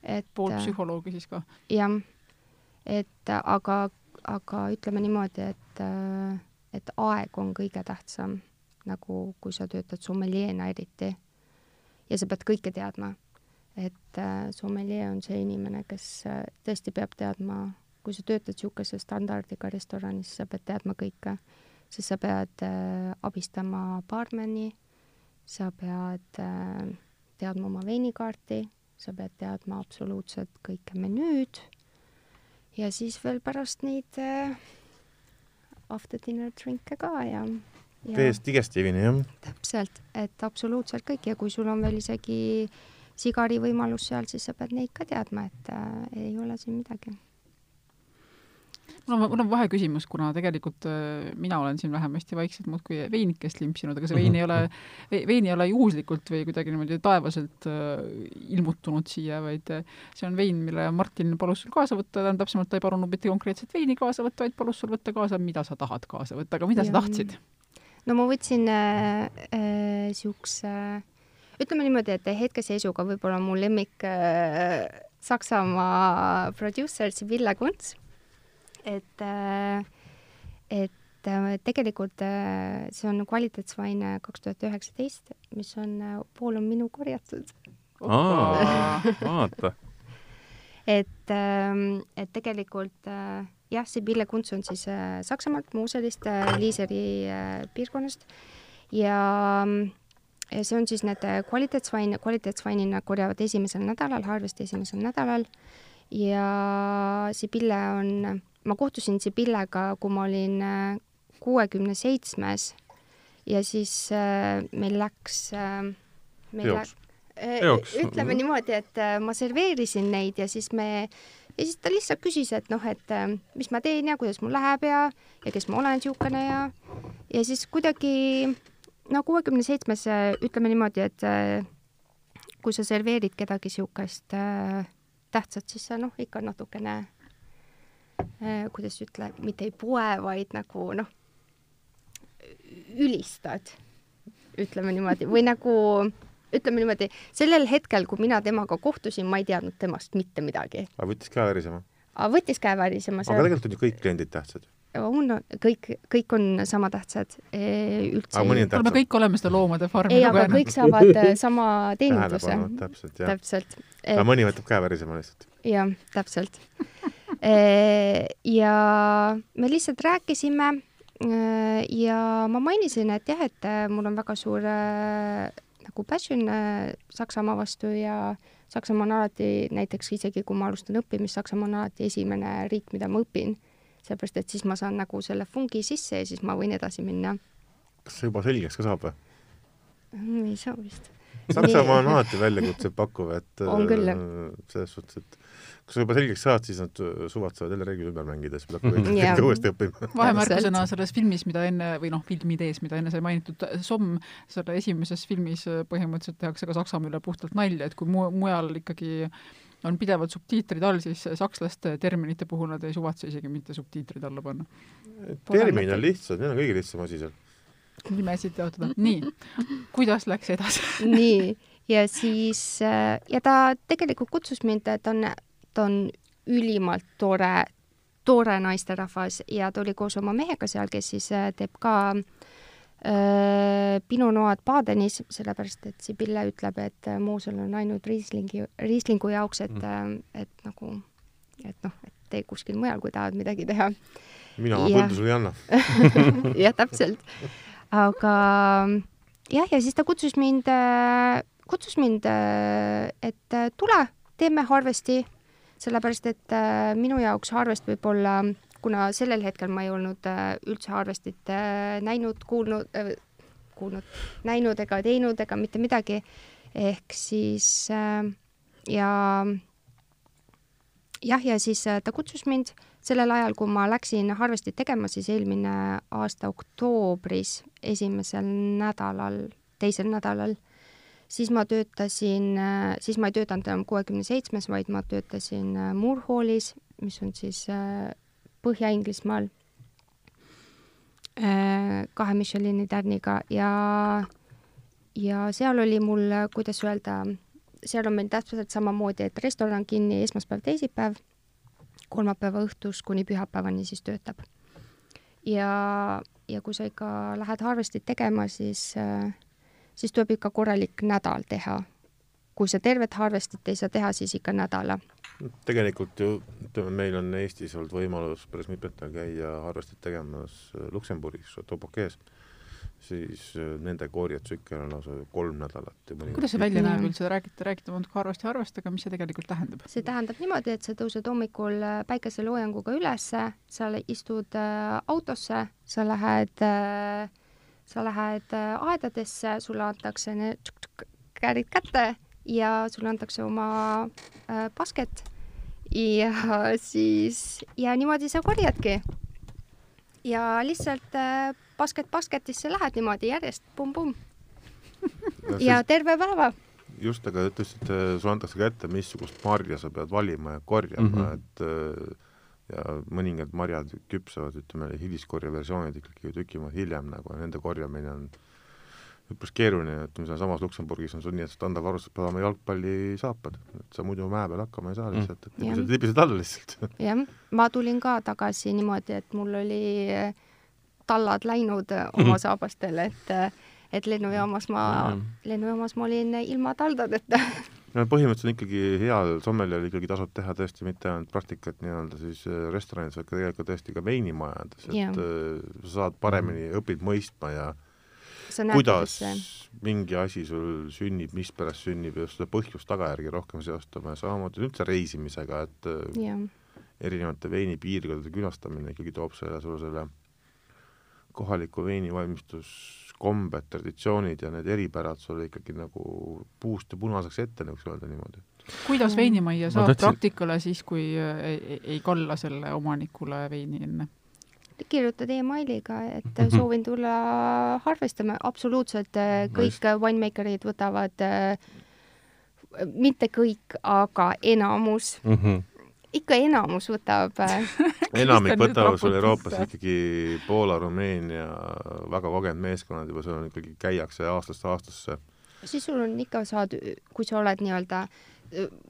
et pool äh, psühholoogi siis ka? jah, et aga, aga ütleme niimoodi, et, äh, et aeg on kõige tähtsam, nagu kui sa töötad sommeljeena eriti. ja sa pead kõike teadma. et äh, sommeljee on see inimene, kes tõesti peab teadma, kui sa töötad niisuguse standardiga restoranis, sa pead teadma kõike, sest sa pead abistama baarmeni, sa pead teadma oma veinikaarti sa pead teadma absoluutselt kõike menüüd ja siis veel pärast neid äh, after dinner drink'e ka ja, ja täiesti digestiivini, jah? täpselt, et absoluutselt kõik ja kui sul on veel isegi sigari võimalus seal, siis sa pead neid ka teadma, et äh, ei ole siin midagi mul on, mul on vaheküsimus, kuna tegelikult äh, mina olen siin vähemasti vaikselt muudkui veinikest limpsinud, aga see vein ei ole, vein ei ole juhuslikult või kuidagi niimoodi taevaselt äh, ilmutunud siia, vaid äh, see on vein, mille Martin palus sul kaasa võtta, tähendab täpsemalt ta ei palunud mitte konkreetset veini kaasa võtta, vaid palus sul võtta kaasa, mida sa tahad kaasa võtta, aga mida ja. sa tahtsid? no ma võtsin niisuguse äh, äh, ütleme niimoodi, et hetkeseisuga võib-olla mu lemmik äh, Saksamaa produusser Sibylle Kunts et, äh, et äh, tegelikult äh, see on kvaliteetsvain kaks tuhat üheksateist, mis on, pool on minu korjatud. vaata. Et, ähm, et tegelikult jah, Sibylle Kunts on siis Saksamaalt, Muuselist, Liiseri piirkonnast. Ja ja see on siis need kvaliteetsvain, kvaliteetsvainina korjavad esimesel nädalal, Harvesti esimesel nädalal. Ja Sibylle on ma kohtusin Sibillega, kui ma olin äh, kuuekümne seitsmes ja siis äh, meil läks äh, meil. Läks, ütleme mhm. niimoodi, et ma serveerisin neid ja siis me ja siis ta lihtsalt küsis, et noh, et mis ma teen ja kuidas mul läheb ja, ja kes ma olen niisugune ja, ja siis kuidagi no kuuekümne seitsmes ütleme niimoodi, et kui sa serveerid kedagi niisugust äh, tähtsat, siis sa noh, ikka natukene kuidas ütle, mitte ei poe, vaid nagu noh, ülistad, ütleme niimoodi, või nagu ütleme niimoodi, sellel hetkel, kui mina temaga kohtusin, ma ei teadnud temast mitte midagi. aga võttis käe värisema? võttis käe värisema. aga tegelikult on ju kõik kliendid tähtsad on, kõik, kõik on sama tähtsad üldse. me kõik oleme seda loomade farmi ei, aga kõik saavad äh, sama teeninduse. täpselt, jah. täpselt. aga mõni võtab käe värisema lihtsalt. jah, täpselt Äh, ja me lihtsalt rääkisime äh, ja ma mainisin, et jah, et äh, mul on väga suur nagu passion Saksamaa vastu ja Saksamaa on alati, näiteks isegi kui ma alustan õppimist, Saksamaa on alati esimene riik, mida ma õpin. sellepärast, et siis ma saan nagu selle fungi sisse ja siis ma võin edasi minna. kas see juba selgeks ka saab või? Mm, ei saa vist. Saksamaa on alati väljakutseid pakkuv, et on küll, jah. selles suhtes, et kui sa juba selgeks saad, siis nad suvatsevad jälle reeglid ümber mängida, siis pead hakkama uuesti õppima. vahemärkusena selles filmis, mida enne, või noh, filmidees, mida enne sai mainitud, Somm, selle esimeses filmis põhimõtteliselt tehakse ka Saksamaa üle puhtalt nalja, et kui mu-, mujal ikkagi on pidevalt subtiitrid all, siis sakslaste terminite puhul nad ei suvatse isegi mitte subtiitrid alla panna. termin on lihtsad, need on kõige lihtsam asi seal. Nimesid jaotada. nii, kuidas läks edasi nii, ja siis, äh, ja ta tegelikult kutsus mind, ta on ta on ülimalt tore, tore naisterahvas ja ta oli koos oma mehega seal, kes siis äh, teeb ka äh, pinunoad Badenis, sellepärast et Sibille ütleb, et äh, Moosel on ainult riislingi, riislingu jaoks, et mm., et nagu, et noh, et tee kuskil mujal, kui tahad midagi teha. mina oma põldu sulle ei anna jah, täpselt. Aga jah, ja siis ta kutsus mind, kutsus mind, et tule, teeme harvesti. Sellepärast et äh, minu jaoks Harvest võib olla, kuna sellel hetkel ma ei olnud äh, üldse Harvestit äh, näinud, kuulnud äh,, kuulnud, näinud ega teinud ega mitte midagi, ehk siis äh, ja jah, ja siis äh, ta kutsus mind sellel ajal, kui ma läksin Harvestit tegema, siis eelmine aasta oktoobris, esimesel nädalal, teisel nädalal siis ma töötasin, siis ma ei töötanud enam kuuekümne seitsmes, vaid ma töötasin äh, Moorhallis, mis on siis äh, Põhja-Inglismaal äh, kahe Michelini tärniga ja, ja seal oli mul, kuidas öelda, seal on meil täpselt samamoodi, et restoran kinni esmaspäev, teisipäev, kolmapäeva õhtus kuni pühapäevani siis töötab. ja, ja kui sa ikka lähed harvestit tegema, siis äh, siis tuleb ikka korralik nädal teha. kui sa tervet harvestit ei saa teha, siis ikka nädala. tegelikult ju, ütleme, meil on Eestis olnud võimalus päris mitmetel käia harvestit tegemas Luksemburgis, Tobokees, siis äh, nende korjetsükkel on lausa kolm nädalat. kuidas see välja näeb üldse, räägite, räägite natuke harvasti harvast, aga mis see tegelikult tähendab? see tähendab niimoodi, et sa tõused hommikul äh, päikeseloojanguga ülesse, sa istud äh, autosse, sa lähed äh,, sa lähed äh, aedadesse, sulle antakse need käärid kätte ja sulle antakse oma basket ja siis, ja niimoodi sa korjadki. ja lihtsalt basket basketisse lähed niimoodi järjest pumm-pumm no,. ja terve päeva. just, aga ütlesid, sulle antakse kätte, missugust marja sa pead valima ja korjama mm, -hmm. et äh, ja mõningad marjad küpsevad, ütleme, hiliskorjeversioonid ikkagi tüki maad hiljem nagu ja nende korjamine on üpris keeruline, ütleme sealsamas Luksemburgis on sul nii, et standardvarustus peab olema jalgpallisaapad, et sa muidu mäe peal hakkama ei saa mm. lihtsalt, et libised, libised alla lihtsalt. jah, ma tulin ka tagasi niimoodi, et mul oli tallad läinud äh, oma mhm. saabastel, et äh, et lennujaamas ma, lennujaamas ma olin ilma taldadeta no põhimõtteliselt on ikkagi heal sommelial ikkagi tasub teha tõesti mitte ainult praktikat nii-öelda siis äh, restoranides, vaid ka tegelikult tõesti ka veinimajades, et ja. sa saad paremini, õpid mõistma ja kuidas mingi asi sul sünnib, mispärast sünnib ja seda põhjust-tagajärgi rohkem seostama ja samamoodi üldse reisimisega, et ja. erinevate veinipiirkondade külastamine ikkagi toob selle sulle selle kohaliku veini valmistuskombed, traditsioonid ja need eripärad sulle ikkagi nagu puust ja punaseks ette, võiks öelda niimoodi. kuidas veinimajja saab tahtsin... praktikale siis, kui ei, ei, ei kalla selle omanikule veini enne? kirjutad emailiga, et soovin tulla harvestama, absoluutselt äh, kõik winemaker'id võtavad, äh, mitte kõik, aga enamus mm. -hmm ikka enamus võtab äh, enamik võtavad sul Euroopas ikkagi Poola, Rumeenia, väga kogenud meeskonnad juba, seal on ikkagi, käiakse aastast aastasse. siis sul on ikka, saad, kui sa oled nii-öelda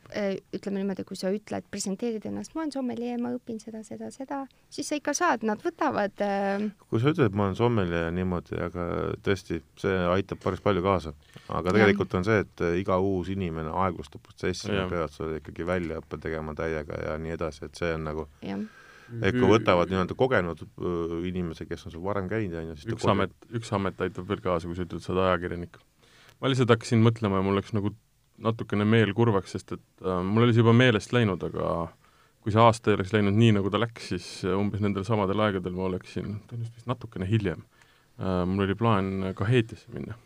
ütleme niimoodi, kui sa ütled, presenteerid ennast, ma olen sommeljee, ma õpin seda, seda, seda, siis sa ikka saad, nad võtavad äh.... kui sa ütled, ma olen sommeljee niimoodi, aga tõesti, see aitab päris palju kaasa aga tegelikult ja. on see, et äh, iga uus inimene aeglustab protsessi, nad peavad sulle ikkagi väljaõppe tegema täiega ja nii edasi, et see on nagu ja. et kui võtavad nii-öelda kogenud äh, inimese, kes on sul varem käinud, on ju, siis üks amet, üks amet aitab veel kaasa, kui sa ütled, sa oled ajakirjanik. ma lihtsalt hakkasin mõtlema ja mul läks nagu natukene meel kurvaks, sest et äh, mul oli see juba meelest läinud, aga kui see aasta ei oleks läinud nii, nagu ta läks, siis umbes nendel samadel aegadel ma oleksin, tõenäoliselt vist natukene hiljem äh,, mul oli plaan Kaheetiasse minna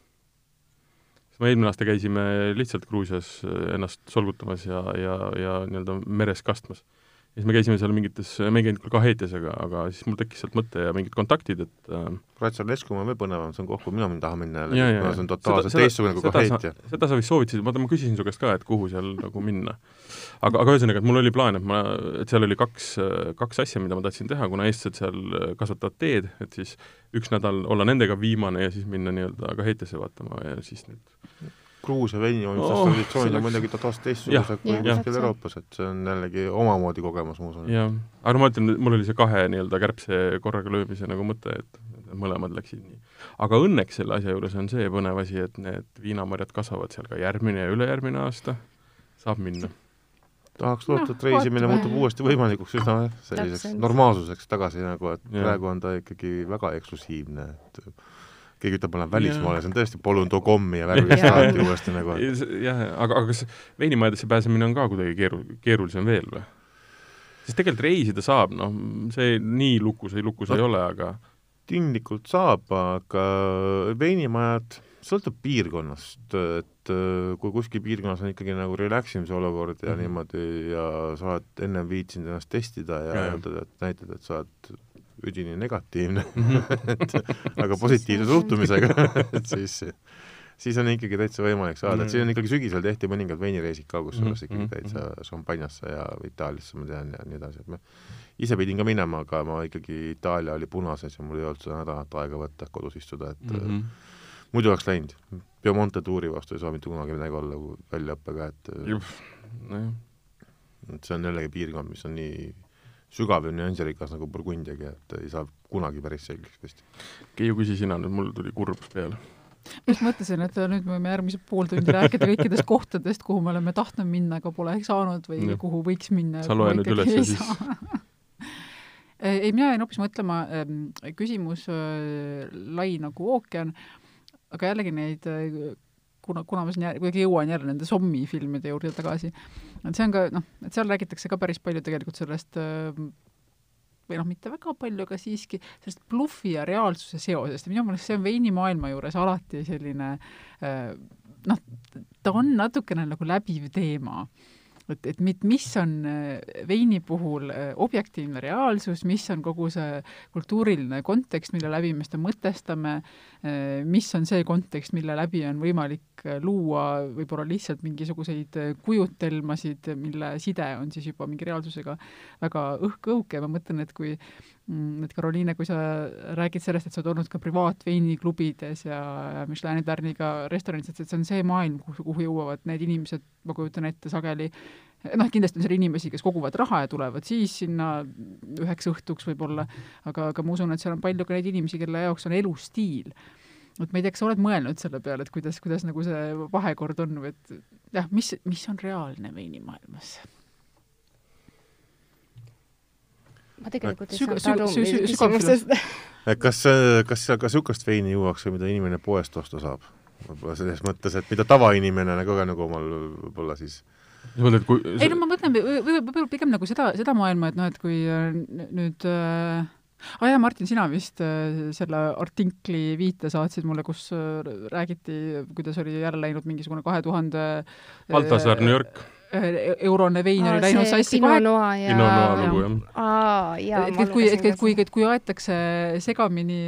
me eelmine aasta käisime lihtsalt Gruusias äh, ennast solgutamas ja, ja, ja nii-öelda meres kastmas. Ja siis me käisime seal mingites, me ei käinud küll Kaheetias, aga, aga siis mul tekkis sealt mõte ja mingid kontaktid, et äh, Ratsalescu on veel põnevam, see on koht, kuhu mina tahan minna jälle, kuna see on totaalselt teistsugune kui Kaheetia. seda sa vist soovitasid, vaata ma küsisin su käest ka, et kuhu seal nagu minna. aga, aga ühesõnaga, et mul oli plaan, et ma, et seal oli kaks, kaks asja, mida ma tahtsin teha, kuna eestlased seal kasvatavad teed, et siis üks nädal olla nendega viimane ja siis minna nii-öelda Kaheetiasse vaatama ja siis nüüd Gruusia veinivalmistustraditsioonid on muidugi totaalselt teistsugused kui kuskil Euroopas, et see on jällegi omamoodi kogemus, ma usun. jah, aga ma ütlen, mul oli see kahe nii-öelda kärbse korraga löömise nagu mõte, et mõlemad läksid nii. aga õnneks selle asja juures on see põnev asi, et need viinamarjad kasvavad seal ka järgmine ja ülejärgmine aasta, saab minna. Tahaks loota no,, et reisimine muutub uuesti võimalikuks üsna selliseks normaalsuseks tagasi nagu, et ja. praegu on ta ikkagi väga eksklusiivne, et keegi ütleb, ma lähen välismaale, see on tõesti polun.com-i ja värvilist alati uuesti nagu. jah, aga, aga kas veinimajadesse pääsemine on ka kuidagi keeru-, keerulisem veel või? sest tegelikult reisida saab, noh, see nii lukus ei lukus no, ei ole, aga tinglikult saab, aga veinimajad, sõltub piirkonnast, et äh, kui kuskil piirkonnas on ikkagi nagu relax imise olukord ja mm -hmm. niimoodi ja sa oled ennem viitsinud ennast testida ja, ja öelda, et näitad, et sa oled üdini negatiivne et aga positiivse suhtumisega et siis, siis on ikkagi täitsa võimalik saada, et siin on ikkagi sügisel tehti mõningad veinireisid ka, kusjuures ikkagi täitsa šampanjasse ja Itaaliasse ma tean ja nii edasi, et ma ise pidin ka minema, aga ma ikkagi, Itaalia oli punases ja mul ei olnud seda nädalat aega võtta, kodus istuda, et mm -hmm. muidu oleks läinud. Piemonte tuuri vastu ei saa mitte kunagi midagi olla väljaõppega, et nojah. et see on jällegi piirkond, mis on nii sügav ja nüansirikas nagu Burgundiagi, et ei saa kunagi päris selgeks vist. Keiu, küsi sina nüüd, mul tuli kurbus peale. ma just mõtlesin, et nüüd me võime järgmised pool tundi rääkida kõikidest kohtadest, kuhu me oleme tahtnud minna, aga pole saanud või ja. kuhu võiks minna. sa loe nüüd üles ja siis ei, mina jäin hoopis mõtlema, ähm, küsimus äh, lai nagu ookean, aga jällegi neid äh, kuna, kuna ma siin jää, kuidagi jõuan jälle nende zombi filmide juurde tagasi, et see on ka noh, et seal räägitakse ka päris palju tegelikult sellest või noh, mitte väga palju, aga siiski sellest bluffi ja reaalsuse seosest. Ja minu meelest see on veinimaailma juures alati selline noh, ta on natukene nagu läbiv teema et, et mit, mis on äh, veini puhul äh, objektiivne reaalsus, mis on kogu see kultuuriline kontekst, mille läbi me seda mõtestame, äh, mis on see kontekst, mille läbi on võimalik luua võib-olla lihtsalt mingisuguseid kujutelmasid, mille side on siis juba mingi reaalsusega väga õhk-õhuke ma mõtlen, et kui et Karoliine, kui sa räägid sellest, et sa oled olnud ka privaatveiniklubides ja Michelini tärniga restoranides, et see on see maailm, kuhu, kuhu jõuavad need inimesed, ma kujutan ette, sageli noh, kindlasti on seal inimesi, kes koguvad raha ja tulevad siis sinna üheks õhtuks võib-olla, aga, aga ma usun, et seal on palju ka neid inimesi, kelle jaoks on elustiil. et ma ei tea, kas sa oled mõelnud selle peale, et kuidas, kuidas nagu see vahekord on või et jah, mis, mis on reaalne veinimaailmas? Ma tegelikult ei saanud aru küsimustest. kas, kas seal ka niisugust veini juuakse, mida inimene poest osta saab? võib-olla selles mõttes, et mida tavainimene nagu ka nagu omal võib-olla siis sa mõtled, kui ei no ma mõtlen võib-olla pigem nagu seda, seda maailma, et noh, et kui äh, nüüd äh, aa ah, jaa, Martin, sina vist äh, selle artikli viite saatsid mulle, kus äh, räägiti, kuidas oli jälle läinud mingisugune kahe tuhande Baltasar New York eurone vein oli läinud sassi kohe. Pinot Noir lugu, jah. et, et kui, et, et kui, et kui aetakse segamini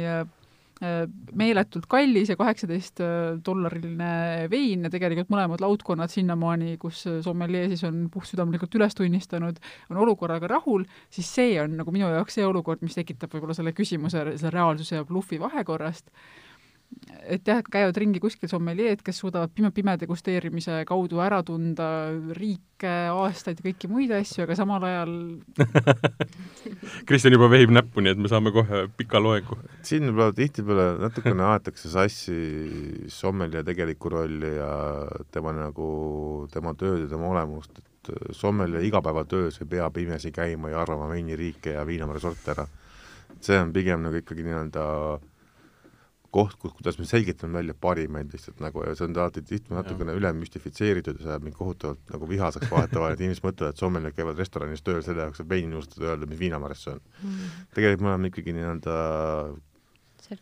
Äh, meeletult kallis ja kaheksateist äh, dollariline vein ja tegelikult mõlemad laudkonnad sinnamaani, kus äh, sommeljee siis on puhtsüdamlikult üles tunnistanud, on olukorraga rahul, siis see on nagu minu jaoks see olukord, mis tekitab võib-olla selle küsimuse selle reaalsuse ja blufi vahekorrast et jah, käivad ringi kuskil sommeljeed, kes suudavad pime, pime degusteerimise kaudu ära tunda riike, aastaid ja kõiki muid asju, aga samal ajal Kristjan juba vehib näppu, nii et me saame kohe pika loengu. siin võib-olla tihtipeale natukene aetakse sassi sommelje tegelikku rolli ja tema nagu, tema tööd ja tema olemust, et sommelje igapäevatöös ei pea pimesi käima ja arvama veiniriike ja viinamarjasorte ära. see on pigem nagu ikkagi nii-öelda koht, kus, kuidas me selgitame välja parimaid lihtsalt nagu ja see on alati tihti natukene üle müstifitseeritud ja see ajab mind kohutavalt nagu vihaseks vahetevahel, et inimesed mõtlevad, et sommeljad käivad restoranis tööl selle jaoks, et veini nuustada ja öelda, mis viinamarjas see on. Mm.. tegelikult me oleme ikkagi nii-öelda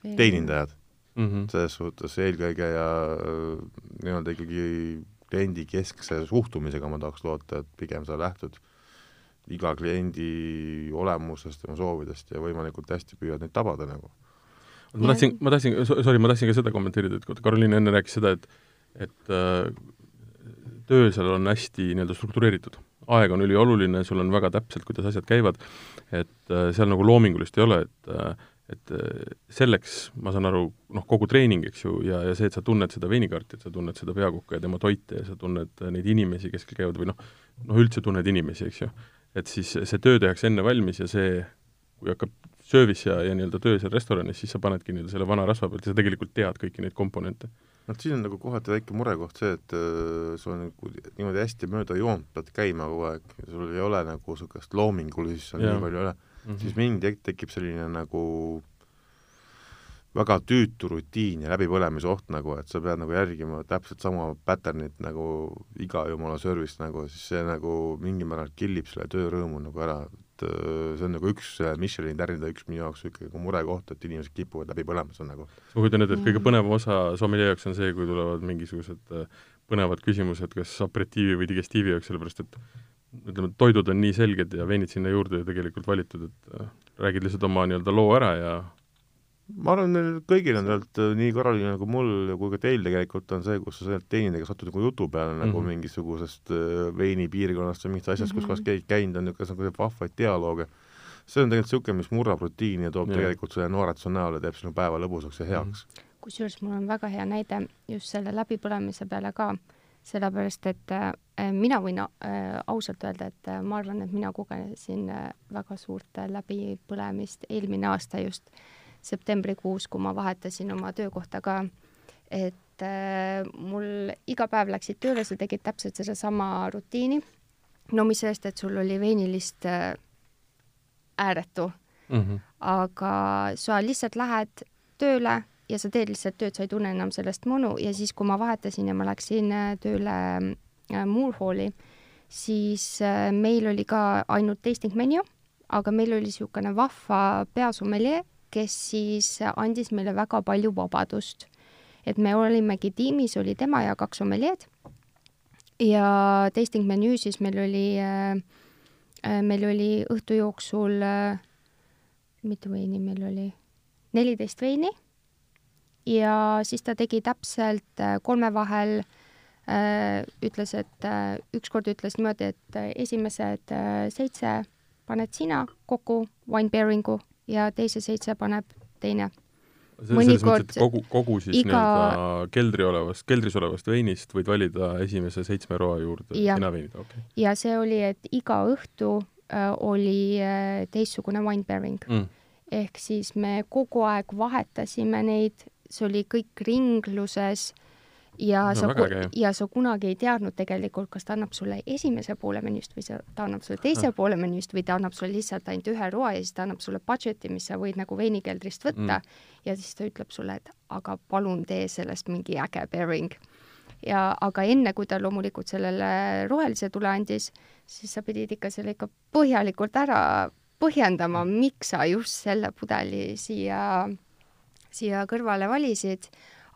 teenindajad. Mm -hmm. selles suhtes eelkõige ja nii-öelda ikkagi kliendikeskse suhtumisega ma tahaks loota, et pigem sa lähtud iga kliendi olemusest, tema soovidest ja võimalikult hästi püüad neid tabada nagu ma tahtsin, ma tahtsin, sorry, ma tahtsin ka seda kommenteerida, et Karoliin enne rääkis seda, et et äh, töö seal on hästi nii-öelda struktureeritud. aeg on ülioluline, sul on väga täpselt, kuidas asjad käivad, et äh, seal nagu loomingulist ei ole, et äh, et selleks, ma saan aru, noh, kogu treening, eks ju, ja, ja see, et sa tunned seda veinikaarti, et sa tunned seda peakokka ja tema toite ja sa tunned neid inimesi, kes käivad või noh, noh üldse tunned inimesi, eks ju, et siis see töö tehakse enne valmis ja see, kui hakkab service ja, ja nii-öelda töö seal restoranis, siis sa panedki nii-öelda selle vana rasva pealt ja sa tegelikult tead kõiki neid komponente. noh, siin on nagu kohati väike murekoht see, et äh, sul on nagu niimoodi hästi mööda joont pead käima kogu aeg, sul ei ole nagu niisugust loomingulisust seal nii palju ei ole mm, -hmm. siis mingi tek-, tekib selline nagu väga tüütu rutiin ja läbipõlemise oht nagu, et sa pead nagu järgima täpselt sama pattern'it nagu iga jumala service nagu, siis see nagu mingil määral killib selle töörõõmu nagu ära, et äh, see on nagu üks Michelini tärnide üks minu jaoks ikkagi nagu murekoht, et inimesed kipuvad läbi põlema, see on nagu ma kujutan ette, et kõige põnevam osa sommelje jaoks on see, kui tulevad mingisugused äh, põnevad küsimused kas aperitiivi või digestiivi jaoks, sellepärast et ütleme, toidud on nii selged ja veinid sinna juurde tegelikult valitud, et äh, räägid lihtsalt oma nii-öelda loo ära ja ma arvan, meil kõigil on tegelikult äh, nii Karolil nagu mul kui ka teil tegelikult on see, kus sa sealt teenindajatega satud nagu jutu peale mm -hmm. nagu mhm. mingisugusest äh, veinipiirkonnast või mingist asjast mm, -hmm. kus kohas keegi käinud on, niisugune nagu vahvaid dialoog. see on tegelikult niisugune, mis murrab rutiini ja toob yeah. tegelikult selle nooretuse näole, teeb sinu päeva lõbusaks ja heaks mm -hmm. kusjuures mul on väga hea näide just selle läbipõlemise peale ka, sellepärast et äh, mina võin äh, ausalt öelda, et äh, ma arvan, et mina kogesin äh, väga suurt läbipõlemist eelmine aasta just septembrikuus, kui ma vahetasin oma töökohta ka, et äh, mul iga päev läksid tööle, sa tegid täpselt sedasama rutiini. no mis sellest, et sul oli veinilist äh, ääretu mm. -hmm. aga sa lihtsalt lähed tööle ja sa teed lihtsalt tööd, sa ei tunne enam sellest mõnu ja siis, kui ma vahetasin ja ma läksin äh, tööle äh, Moorhalli, siis äh, meil oli ka ainult tasting menu, aga meil oli niisugune vahva peasommeljee, kes siis andis meile väga palju vabadust. et me olimegi tiimis, oli tema ja kaks sommeljeed ja tasting menüü siis meil oli äh, meil oli õhtu jooksul äh, mitu veini meil oli? neliteist veini ja siis ta tegi täpselt äh, kolme vahel äh,, ütles, et äh, ükskord ütles niimoodi, et äh, esimesed äh, seitse paned sina kokku wine pairing'u ja teise seitse paneb teine. et kogu, kogu siis iga... nii-öelda keldri olevast, keldris olevast veinist võid valida esimese seitsme roa juurde sina veinid, okei okay.. ja see oli, et iga õhtu äh, oli äh, teistsugune wine pairing mm. ehk siis me kogu aeg vahetasime neid see oli kõik ringluses ja no, sa, ja sa kunagi ei teadnud tegelikult, kas ta annab sulle esimese poole menüüst või sa, ta annab sulle teise no. poole menüüst või ta annab sulle lihtsalt ainult ühe roa ja siis ta annab sulle budget'i, mis sa võid nagu veinikeldrist võtta mm. ja siis ta ütleb sulle, et aga palun tee sellest mingi äge pairing. ja aga enne, kui ta loomulikult sellele rohelise tule andis, siis sa pidid ikka selle ikka põhjalikult ära põhjendama, miks sa just selle pudeli siia siia kõrvale valisid,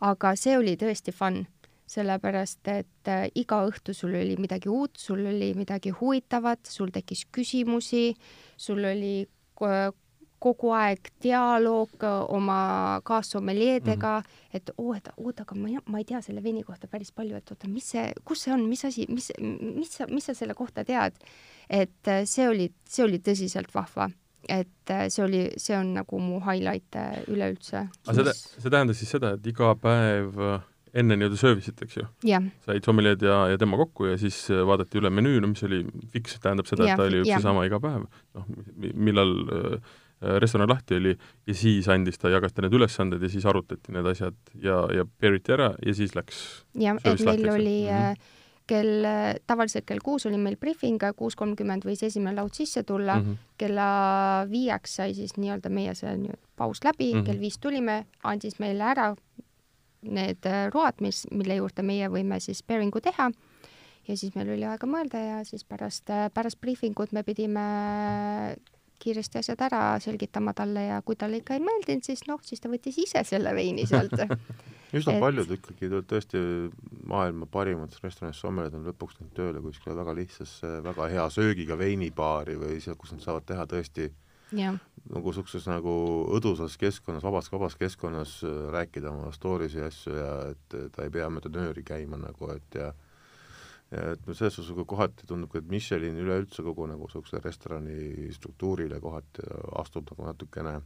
aga see oli tõesti fun, sellepärast et äh, iga õhtu sul oli midagi uut, sul oli midagi huvitavat, sul tekkis küsimusi, sul oli kogu aeg dialoog oma kaassommeljeedega mm, -hmm. et oo, et oota, aga ma ei, ma ei tea selle veini kohta päris palju, et oota, mis see, kus see on, mis asi, mis, mis sa, mis sa selle kohta tead? et äh, see oli, see oli tõsiselt vahva et äh, see oli, see on nagu mu highlight äh, üleüldse. aga see, see tähendas siis seda, et iga päev äh, enne nii-öelda söövisit, eks ju? said sommeliid ja, ja tema kokku ja siis vaadati üle menüü, no mis oli fiks, tähendab seda, et ta oli üks ja sama iga päev, noh, millal äh, restoran lahti oli ja siis andis ta, jagas ta need ülesanded ja siis arutati need asjad ja, ja pairiti ära ja siis läks jah, et meil lahti, oli mm -hmm kell, tavaliselt kell kuus oli meil briefing, kuus kolmkümmend võis esimene laud sisse tulla mm, -hmm. kella viieks sai siis nii-öelda meie see nii paus läbi mm, -hmm. kell viis tulime, andis meile ära need äh, road, mis, mille juurde meie võime siis pairing'u teha ja siis meil oli aega mõelda ja siis pärast, äh, pärast briefing ut me pidime kiiresti asjad ära selgitama talle ja kui talle ikka ei meeldinud, siis noh, siis ta võttis ise selle veini sealt üsna et... paljud ikkagi tõesti maailma parimad restoranis sommelid on lõpuks läinud tööle kuskile väga lihtsasse, väga hea söögiga veinibaari või seal, kus nad saavad teha tõesti ja. Niisuguses nagu õdusas keskkonnas, vabas, vabas keskkonnas äh, rääkida oma story'si ja asju ja et ta ei pea mööda nööri käima nagu, et ja ja et selles suhtes nagu kohati tundub, et Michelin üleüldse kogu nagu niisuguse restorani struktuurile kohati astub nagu natukene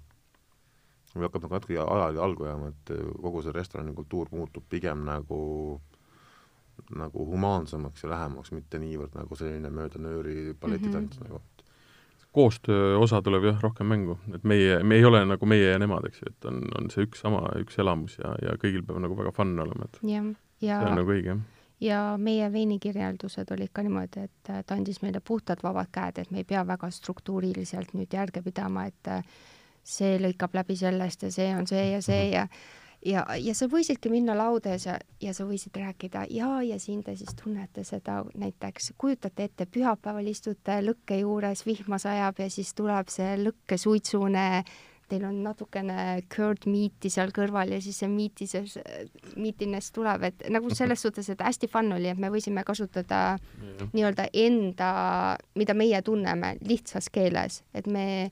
või hakkab nagu natuke ajale jalgu jääma, et kogu see restorani kultuur muutub pigem nagu nagu humaansemaks ja lähemaks, mitte niivõrd nagu selline mööda nööri balletitants mm -hmm. nagu. Koostöö osa tuleb jah, rohkem mängu, et meie, me ei ole nagu meie ja nemad, eks ju, et on, on see üks sama, üks elamus ja, ja kõigil peab nagu väga fun olema, et ja, ja see on nagu õige, ja meie veinikirjeldused olid ka niimoodi, et ta andis meile puhtad vabad käed, et me ei pea väga struktuuriliselt nüüd järge pidama, et see lõikab läbi sellest ja see on see ja see mhm. ja ja, ja sa võisidki minna laudes ja, ja sa võisid rääkida ja, ja siin te siis tunnete seda näiteks, kujutate ette, pühapäeval istute lõkke juures, vihma sajab ja siis tuleb see lõkkesuitsune, teil on natukene curd meat'i seal kõrval ja siis see meat'i, see meatiness tuleb, et nagu selles suhtes, et hästi fun oli, et me võisime kasutada nii-öelda enda, mida meie tunneme lihtsas keeles, et me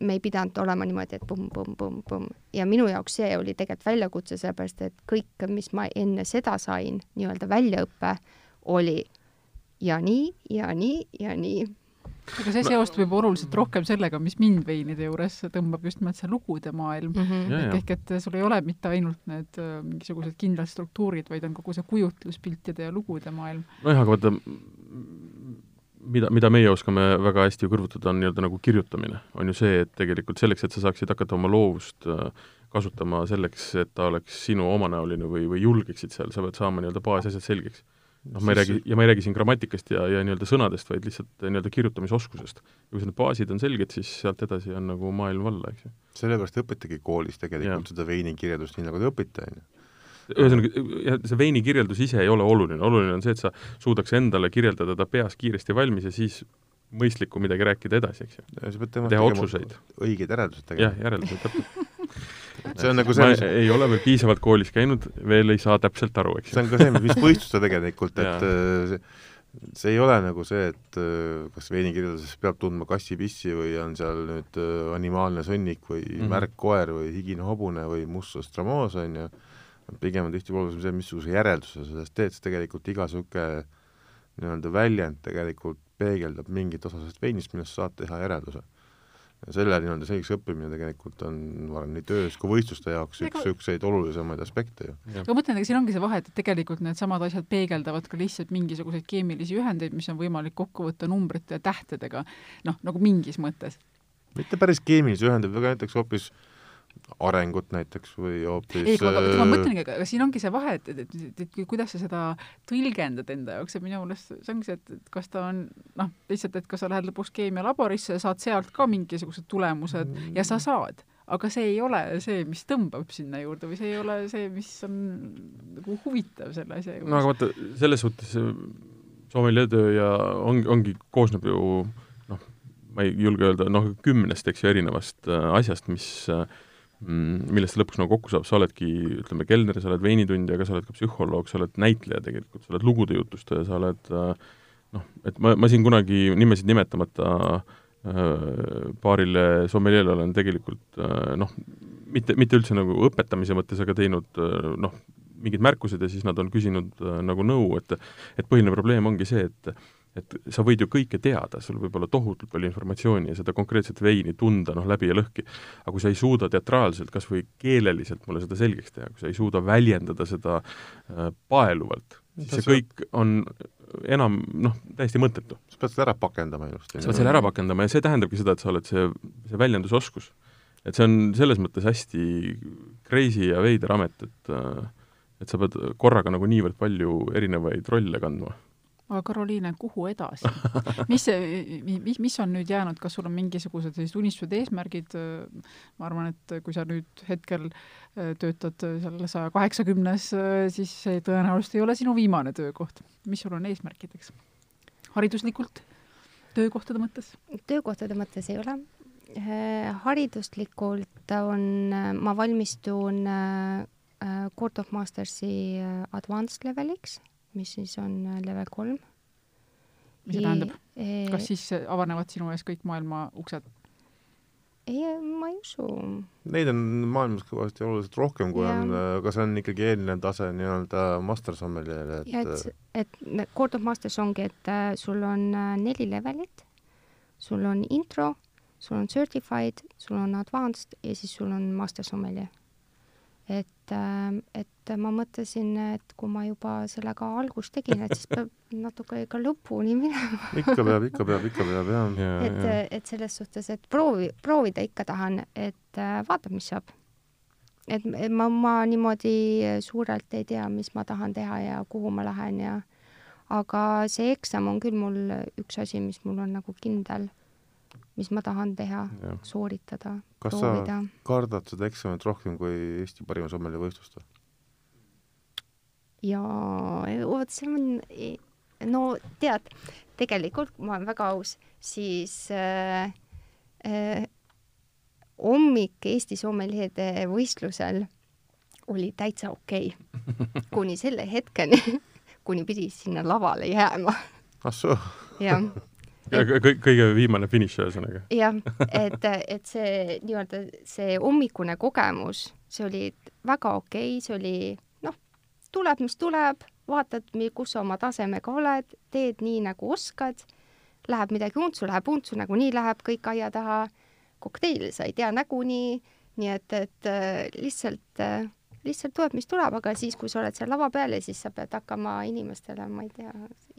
me ei pidanud olema niimoodi, et pumm-pumm-pumm-pumm ja minu jaoks see oli tegelikult väljakutse, sellepärast et kõik, mis ma enne seda sain, nii-öelda väljaõpe, oli ja nii ja nii ja nii. aga see seostub juba oluliselt rohkem sellega, mis mind veinide juures tõmbab just nimelt see lugude maailm mm. -hmm. ehk et sul ei ole mitte ainult need äh, mingisugused kindlad struktuurid, vaid on kogu see kujutluspiltide ja lugude maailm. nojah, aga vaata, mida, mida meie oskame väga hästi ju kõrvutada, on nii-öelda nagu kirjutamine. on ju see, et tegelikult selleks, et sa saaksid hakata oma loovust äh, kasutama selleks, et ta oleks sinu omanäoline või, või julgeksid seal, sa pead saama nii-öelda baasasjad selgeks. noh, ma ei räägi, ja ma ei räägi siin grammatikast ja, ja nii-öelda sõnadest, vaid lihtsalt nii-öelda kirjutamisoskusest. ja kui need baasid on selged, siis sealt edasi on nagu maailm valla, eks ju. sellepärast õpetagi koolis tegelikult ja. seda veini kirjeldust, nii nagu te õpite, on ju ühesõnaga, see veini kirjeldus ise ei ole oluline, oluline on see, et sa suudaks endale kirjeldada ta peas kiiresti valmis ja siis mõistlikku midagi rääkida edasi, eks ju. teha otsuseid. õigeid järeldusi tegema. jah, järeldused, täpselt see on nagu see, mis ei ole veel piisavalt koolis käinud, veel ei saa täpselt aru, eks ju. see on ka see, mis võistluste tegelikult, et äh, see, see ei ole nagu see, et äh, kas veinikirjelduses peab tundma kassipissi või on seal nüüd äh, animaalne sõnnik või mm -hmm. märk koer või higine hobune või must ostramoos, on ju, pigem on tihti olulisem see, missuguse järelduse sa sellest teed, sest tegelikult iga niisugune nii-öelda väljend tegelikult peegeldab mingit osa sellest veinist, millest saad teha järelduse. ja selle nii-öelda selgeks õppimine tegelikult on, ma arvan, nii töös kui võistluste jaoks üks niisuguseid olulisemaid aspekte ju. aga ma mõtlen, ega siin ongi see vahe, et tegelikult needsamad asjad peegeldavad ka lihtsalt mingisuguseid keemilisi ühendeid, mis on võimalik kokku võtta numbrite ja tähtedega, noh, nagu mingis mõttes. mitte päris keemilisi ühendeid, aga näiteks hoopis äh, arengut näiteks või hoopis ei, aga ma mõtlengi, aga siin ongi see vahe, et, et, et, et, et kuidas sa seda tõlgendad enda jaoks, et minu meelest see ongi see, et, et kas ta on noh, lihtsalt, et kas sa lähed lõpuks keemialaborisse ja saad sealt ka mingisugused tulemused mm. ja sa saad, aga see ei ole see, mis tõmbab sinna juurde või see ei ole see, mis on nagu huvitav selle asja juures. no aga vaata, selles suhtes Soomelier töö ja ongi, ongi, koosneb ju noh, ma ei julge öelda, noh, kümnest, eks ju, erinevast äh, asjast, mis äh, millest see lõpuks nagu kokku saab, sa oledki, ütleme, kelner, sa oled veinitundja, aga sa oled ka psühholoog, sa oled näitleja tegelikult, sa oled lugude jutustaja, sa oled äh, noh, et ma, ma siin kunagi nimesid nimetamata äh, paarile sommeljeele olen tegelikult äh, noh, mitte, mitte üldse nagu õpetamise mõttes, aga teinud noh, mingid märkused ja siis nad on küsinud nagu nõu, et et põhiline probleem ongi see, et et sa võid ju kõike teada, sul võib olla tohutult palju informatsiooni ja seda konkreetset veini tunda noh, läbi ja lõhki, aga kui sa ei suuda teatraalselt, kas või keeleliselt mulle seda selgeks teha, kui sa ei suuda väljendada seda äh, paeluvalt, siis see kõik on enam noh, täiesti mõttetu. sa pead selle ära pakendama ilusti. sa pead selle ära pakendama ja see tähendabki seda, et sa oled see, see väljendusoskus. et see on selles mõttes hästi crazy ja veider amet, et äh, et sa pead korraga nagu niivõrd palju erinevaid rolle kandma aga Karoliine, kuhu edasi? mis see, mis, mis on nüüd jäänud, kas sul on mingisugused sellised unistused, eesmärgid, ma arvan, et kui sa nüüd hetkel äh, töötad seal saja kaheksakümnes, äh, siis see tõenäoliselt ei ole sinu viimane töökoht. mis sul on eesmärkideks? hariduslikult, töökohtade mõttes? töökohtade mõttes ei ole. Äh, hariduslikult on, ma valmistun Court of Mastersi advanced leveliks mis siis on äh, level kolm. mis see tähendab? kas siis avanevad sinu ees kõik maailma uksed? ei, ma ei usu. Neid on maailmas kõvasti oluliselt rohkem, kui ja. on, aga see on ikkagi eelnev tase nii-öelda master sommelier'ile, et ja et, et Court of Masters ongi, et äh, sul on äh, neli levelit, sul on intro, sul on certified, sul on advanced ja siis sul on master sommelier et, äh, et ma mõtlesin, et kui ma juba sellega algust tegin, et siis peab natuke ka lõpuni minema ikka peab, ikka peab, ikka peab, jah ja,. et, et selles suhtes, et proovi, proovida ikka tahan, et äh, vaatab, mis saab. et ma, ma niimoodi suurelt ei tea, mis ma tahan teha ja kuhu ma lähen ja aga see eksam on küll mul üks asi, mis mul on nagu kindel mis ma tahan teha, sooritada, proovida. kardad seda eksamit rohkem kui Eesti parima sommeli võistlust või? jaa, vot see on, no tead, tegelikult ma olen väga aus, siis äh, äh, hommik Eesti sommeliide võistlusel oli täitsa okei okay. kuni selle hetkeni, kuni pidi sinna lavale jääma. ah soo? jah kõik, kõige viimane finiš, ühesõnaga. jah, et, et see nii-öelda see hommikune kogemus, see oli väga okei okay,, see oli noh, tuleb, mis tuleb, vaatad, kus sa oma tasemega oled, teed nii, nagu oskad, läheb midagi untsu, läheb untsu, nagunii läheb kõik aia taha, kokteili sa ei tea nagunii, nii et, et lihtsalt lihtsalt tuleb, mis tuleb, aga siis, kui sa oled seal lava peal ja siis sa pead hakkama inimestele, ma ei tea,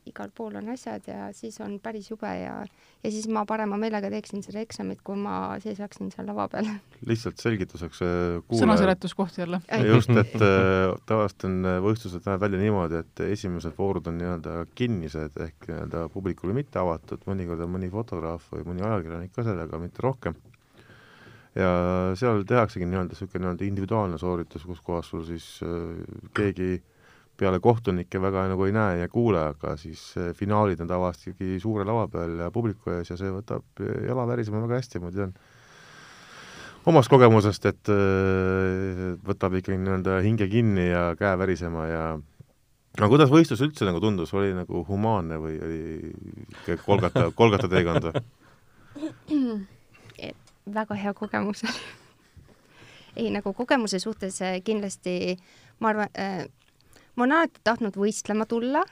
igal pool on asjad ja siis on päris jube ja, ja siis ma parema meelega teeksin seda eksamit, kui ma seisaksin seal lava peal. lihtsalt selgituseks äh, sõnaseletuskoht jälle. just, et äh, tavaliselt on võistlused näevad välja niimoodi, et esimesed voorud on nii-öelda kinnised ehk nii-öelda publikule mitte avatud, mõnikord on mõni fotograaf või mõni ajakirjanik ka sellega, mitte rohkem ja seal tehaksegi nii-öelda niisugune nii-öelda individuaalne sooritus, kus kohas sul siis äh, keegi peale kohtunikke väga nagu ei näe ja kuule, aga siis äh, finaalid on tavaliselt ikkagi suure lava peal ja publiku ees ja see võtab jala värisema väga hästi, ma tean omast kogemusest, et äh, võtab ikkagi nii-öelda hinge kinni ja käe värisema ja aga kuidas võistlus üldse nagu tundus, oli nagu humaanne või oli kolgata, kolgata teekond või? väga hea kogemus oli ei, nagu kogemuse suhtes kindlasti ma arvan äh,, ma olen alati tahtnud võistlema tulla,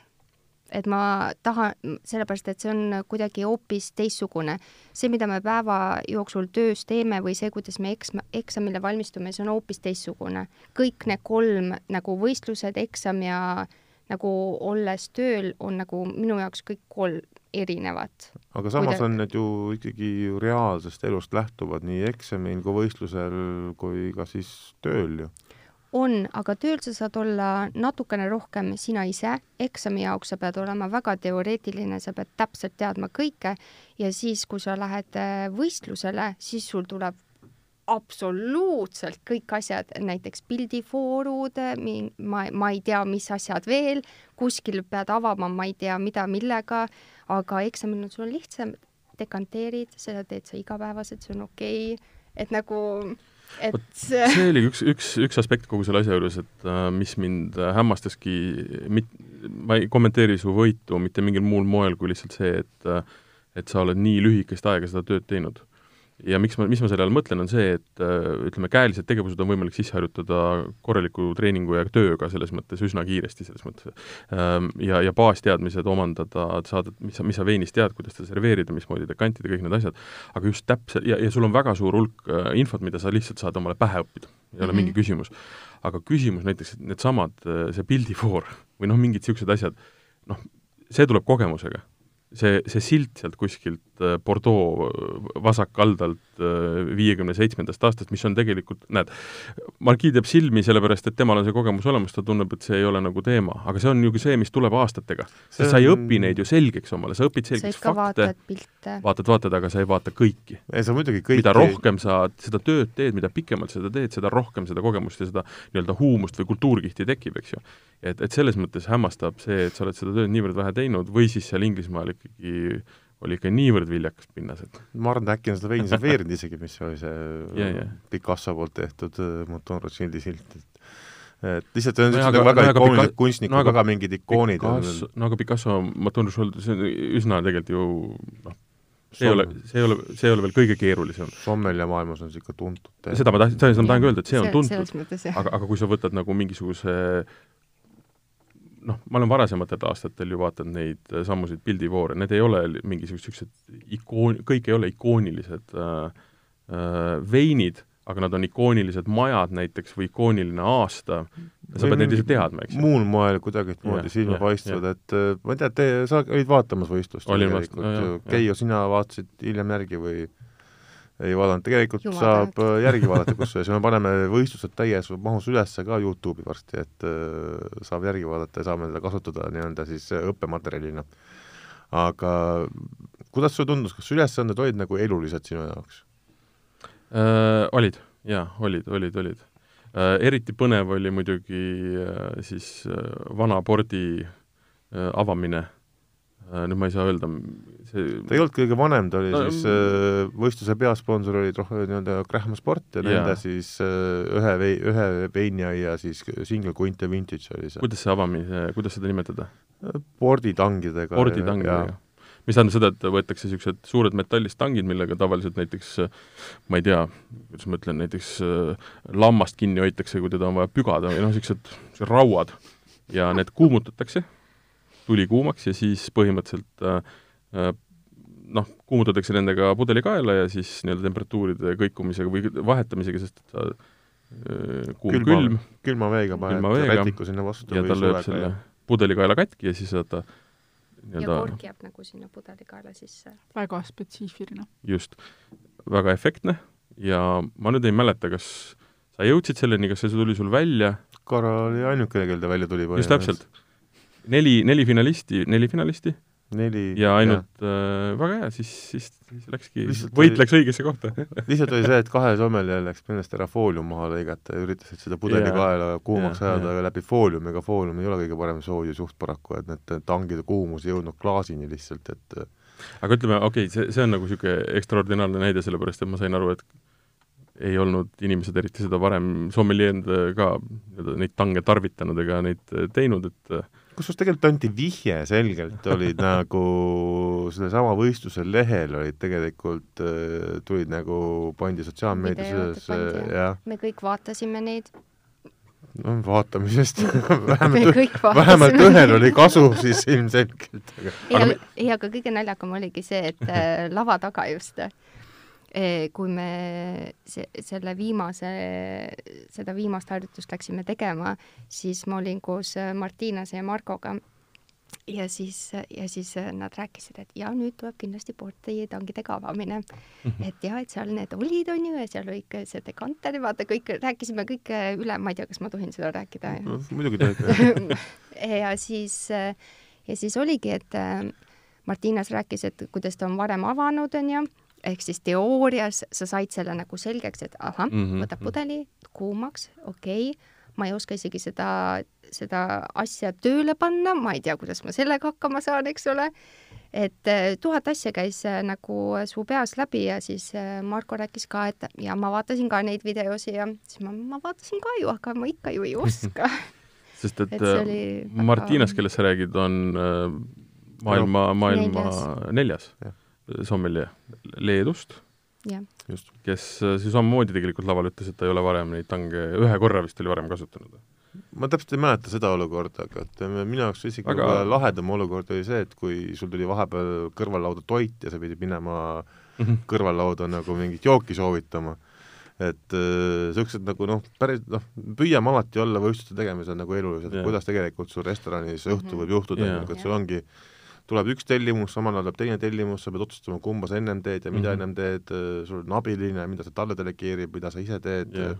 et ma tahan, sellepärast et see on kuidagi hoopis teistsugune. see, mida me päeva jooksul töös teeme või see, kuidas me eks-, eksamile valmistume, see on hoopis teistsugune. kõik need kolm nagu võistlused, eksam ja nagu olles tööl, on nagu minu jaoks kõik kolm erinevad. aga samas Kuida... on need ju ikkagi reaalsest elust lähtuvad nii eksamil kui võistlusel kui ka siis tööl ju on, aga tööl sa saad olla natukene rohkem sina ise, eksami jaoks sa pead olema väga teoreetiline, sa pead täpselt teadma kõike. Ja siis, kui sa lähed äh, võistlusele, siis sul tuleb absoluutselt kõik asjad, näiteks pildifoorud, ma, ma ei tea, mis asjad veel, kuskil pead avama, ma ei tea, mida, millega, aga eksamil on sul lihtsam, dekanteerid, seda teed sa igapäevaselt, see on okei. Okay., et nagu et see oli üks, üks, üks aspekt kogu selle asja juures, et äh, mis mind hämmastaski, mit-, ma ei kommenteeri su võitu mitte mingil muul moel kui lihtsalt see, et äh, et sa oled nii lühikest aega seda tööd teinud ja miks ma, mis ma selle all mõtlen, on see, et äh, ütleme, käelised tegevused on võimalik sisse harjutada korraliku treeningu ja tööga selles mõttes üsna kiiresti, selles mõttes. Ähm, ja, ja baasteadmised omandada, saada, mis sa, mis sa veinis tead, kuidas teda serveerida, mismoodi dekantida, kõik need asjad, aga just täpselt, ja, ja sul on väga suur hulk äh, infot, mida sa lihtsalt saad omale pähe õppida, ei ole mm -hmm. mingi küsimus. aga küsimus näiteks, needsamad, äh, see pildifoor või noh, mingid niisugused asjad, noh, see tuleb kogemusega see, see silt sealt kuskilt äh, Bordeaux äh, vasakkaldalt äh, viiekümne seitsmendast aastast, mis on tegelikult, näed, markii teeb silmi sellepärast, et temal on see kogemus olemas, ta tunneb, et see ei ole nagu teema, aga see on ju see, mis tuleb aastatega. sest sa ei õpi neid ju selgeks omale, sa õpid selgeks fakte, vaatad, vaatad, aga sa ei vaata kõiki. ei, sa muidugi kõiki mida rohkem sa seda tööd teed, mida pikemalt seda teed, seda rohkem seda kogemust ja seda nii-öelda huumust või kultuurkihti tekib, eks ju. Et, et selles mõttes hämmastab see, et sa oled seda tööd niivõrd vähe teinud või siis seal Inglismaal ikkagi oli ikka niivõrd viljakas pinnas, et ma arvan, et äkki on seda veini serveerinud isegi, mis oli see yeah, yeah. Picasso poolt tehtud äh, Mouton Rothschildi silt, et et lihtsalt on niisugused no, väga no, ikoonilised kunstnikud no,, väga mingid ikoonid Picasso, no aga Picasso, Mouton Rothschild, see on üsna tegelikult ju noh, see ei ole, see ei ole, see ei ole veel kõige keerulisem. Sommelia maailmas on niisugune tuntud seda ma tahtsin, seda ma tahangi öelda, et see on tuntud, aga, aga kui sa võtad nagu mingisuguse noh, ma olen varasematel aastatel ju vaadanud neid äh, sammusid pildivoore, need ei ole mingisugused niisugused ikoon, kõik ei ole ikoonilised äh, äh, veinid, aga nad on ikoonilised majad näiteks või ikooniline aasta, sa pead neid lihtsalt teadma, eks ju. muul moel kuidagimoodi silma paistvad, et äh, ma ei tea, te, sa olid vaatamas võistlust tegelikult, Keijo, sina vaatasid hiljem järgi või? Ei vaadanud, tegelikult Jumal saab äh, järgi vaadata, kusjuures me paneme võistlused täies mahus üles ka Youtube'i varsti, et äh, saab järgi vaadata ja saame teda kasutada nii-öelda siis äh, õppematerjalina. aga kuidas sulle tundus, kas ülesanded olid nagu elulised sinu jaoks äh,? Olid, jaa, olid, olid, olid äh,. Eriti põnev oli muidugi äh, siis äh, vana pordi äh, avamine nüüd ma ei saa öelda, see ta ei olnud kõige vanem, ta oli no, siis äh, võistluse peasponsor oli rohkem nii-öelda Graham Sport ja nende siis äh, ühe vei-, ühe veiniaia siis single quint ja vintage oli see. kuidas see avamise, kuidas seda nimetada? porditangidega. porditangidega. mis tähendab seda, et võetakse niisugused suured metallist tangid, millega tavaliselt näiteks ma ei tea, kuidas ma ütlen, näiteks lammast kinni hoitakse, kui teda on vaja pügada või noh, niisugused rauad ja need kuumutatakse tuli kuumaks ja siis põhimõtteliselt äh, äh, noh, kuumutatakse nendega pudelikaela ja siis nii-öelda temperatuuride kõikumisega või vahetamisega, sest ta äh, kuum külma, külm, külma veega paned rätiku sinna vastu ja ta lööb selle pudelikaela katki ja siis saad ta ja kork jääb nagu sinna pudelikaela sisse. väga spetsiifiline. just, väga efektne ja ma nüüd ei mäleta, kas sa jõudsid selleni, kas see tuli sul välja? Karol oli ainukene, kellel ta välja tuli. just täpselt. Neli, neli finalisti, neli finalisti. Neli ja ainult äh, väga hea, siis, siis, siis läkski, võit läks õigesse kohta. lihtsalt oli see, et kahe sommel läks meelest ära foolium maha lõigata ja üritasid seda pudelikaela kuumaks ajada läbi fooliumiga, foolium ei ole kõige parem soojusjuht paraku, et need tangide kuumus ei jõudnud klaasini lihtsalt, et aga ütleme, okei okay,, see, see on nagu niisugune ekstraordinaarne näide, sellepärast et ma sain aru, et ei olnud inimesed eriti seda varem sommeljeend ka neid tange tarvitanud ega neid teinud, et kusjuures tegelikult anti vihje selgelt, olid nagu sellesama võistluse lehel olid tegelikult, äh, tulid nagu, pandi sotsiaalmeedias jah. me kõik vaatasime neid. no vaatamisest vähemalt, vähemalt ühel oli kasu siis ilmselgelt. ei, aga, kõige naljakam oligi see, et äh, lava taga just kui me se selle viimase, seda viimast harjutust läksime tegema, siis ma olin koos äh, Martinase ja Markoga ja siis, ja siis äh, nad rääkisid, et ja nüüd tuleb kindlasti portitangidega avamine mm. -hmm. et ja, et seal need olid, on ju, ja seal oli ikka see dekanter, vaata kõik, rääkisime kõik üle, ma ei tea, kas ma tohin seda rääkida no,. muidugi tohib ja siis, ja siis oligi, et Martinas rääkis, et kuidas ta on varem avanud, on ju ehk siis teoorias sa said selle nagu selgeks, et ahah mm, -hmm. võtab pudeli kuumaks, okei okay., ma ei oska isegi seda, seda asja tööle panna, ma ei tea, kuidas ma sellega hakkama saan, eks ole. et eh, tuhat asja käis eh, nagu su peas läbi ja siis eh, Marko rääkis ka, et ja ma vaatasin ka neid videosi ja siis ma, ma vaatasin ka ju, aga ma ikka ju ei oska sest et, et väga... Martinas, kellest sa räägid, on maailma, maailma neljas, neljas sommelje Leedust, kes äh, siis samamoodi tegelikult laval ütles, et ta ei ole varem neid tange, ühe korra vist oli varem kasutanud. ma täpselt ei mäleta seda olukorda, aga et äh, minu jaoks isegi aga... lahedam olukord oli see, et kui sul tuli vahepeal kõrvallauda toit ja sa pidid minema mm -hmm. kõrvallauda nagu mingit jooki soovitama, et niisugused äh, nagu noh, päris noh, püüame alati olla võistluste tegemisel nagu elulised yeah., kuidas tegelikult sul restoranis õhtu -hmm. võib juhtuda yeah., et sul ongi tuleb üks tellimus, samal ajal tuleb teine tellimus, sa pead otsustama, kumba sa ennem teed ja mida mm -hmm. ennem teed, sul on abiline, mida sa talle delegeerib, mida sa ise teed yeah.,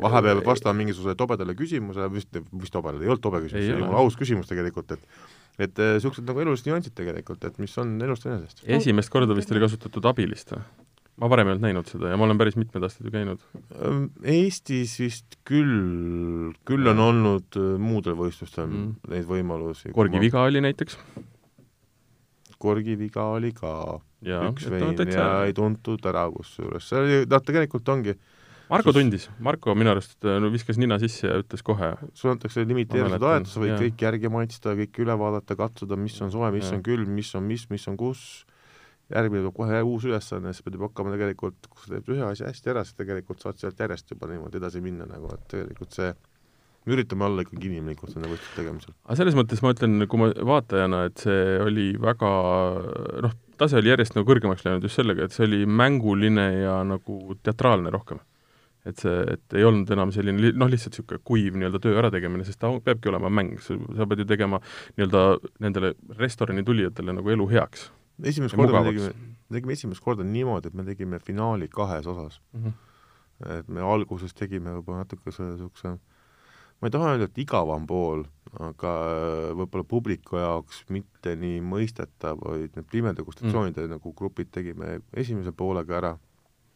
vahepeal peab vastama mingisugusele tobedale küsimusele, vist, vist tobedale, ei olnud tobe küsimus, see oli aus küsimus tegelikult, et et niisugused nagu elulised nüansid tegelikult, et mis on elust enesest. esimest korda vist oli kasutatud abilist või? ma varem ei olnud näinud seda ja ma olen päris mitmed aastad ju käinud. Eestis vist küll, küll on olnud muudel võistlustel mm. neid võimalusi. korgi viga oli näiteks korgiviga oli ka ja, üks vein no, ja ei tuntud ära kusjuures, see oli, noh, tegelikult ongi Marko sus... tundis, Marko minu arust no, viskas nina sisse ja ütles kohe. sulle antakse limiteeritud aed, sa võid ja. kõik järgi maitsta, kõik üle vaadata, katsuda, mis on soe, mis ja. on külm, mis on mis, mis on kus, järgmine tuleb kohe uus ülesanne, siis pead juba hakkama tegelikult, kui sa teed ühe asja hästi ära, siis tegelikult saad sealt järjest juba niimoodi edasi minna nagu, et tegelikult see me üritame olla ikkagi inimlikud nende võistluste tegemisel. aga selles mõttes ma ütlen, kui ma vaatajana, et see oli väga noh, tase oli järjest nagu kõrgemaks läinud just sellega, et see oli mänguline ja nagu teatraalne rohkem. et see, et ei olnud enam selline noh, lihtsalt niisugune kuiv nii-öelda töö ärategemine, sest ta peabki olema mäng, sa pead ju tegema nii-öelda nendele restorani tulijatele nagu elu heaks. esimest korda me tegime, tegime esimest korda niimoodi, et me tegime finaali kahes osas mm. -hmm. et me alguses tegime võib-olla natuke selle niisuguse ma ei taha öelda, et igavam pool, aga võib-olla publiku jaoks mitte nii mõistetav, olid need pimedegustatsioonide mm. nagu grupid tegime esimese poolega ära.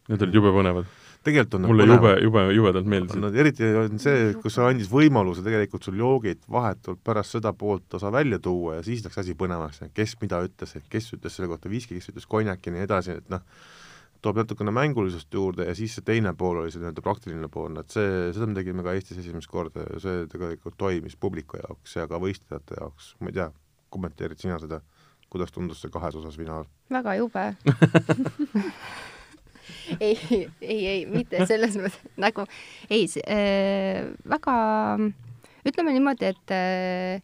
Need olid jube põnevad. tegelikult on mulle jube, jube, jubedalt meeldisid. no eriti on see, kus see andis võimaluse tegelikult sul joogid vahetult pärast seda poolt osa välja tuua ja siis läks asi põnevaks, kes mida ütles, kes ütles selle kohta viski, kes ütles konjak ja nii edasi, et noh, toob natukene mängulisust juurde ja siis see teine pool oli see nii-öelda praktiline pool, et see, seda me tegime ka Eestis esimest korda ja see tegelikult toimis publiku jaoks ja ka võistlejate jaoks, ma ei tea, kommenteerid sina seda, kuidas tundus see kahes osas finaal? väga jube. Ei, ei, ei, mitte selles mõttes, nagu ei äh,, väga, ütleme niimoodi, et äh,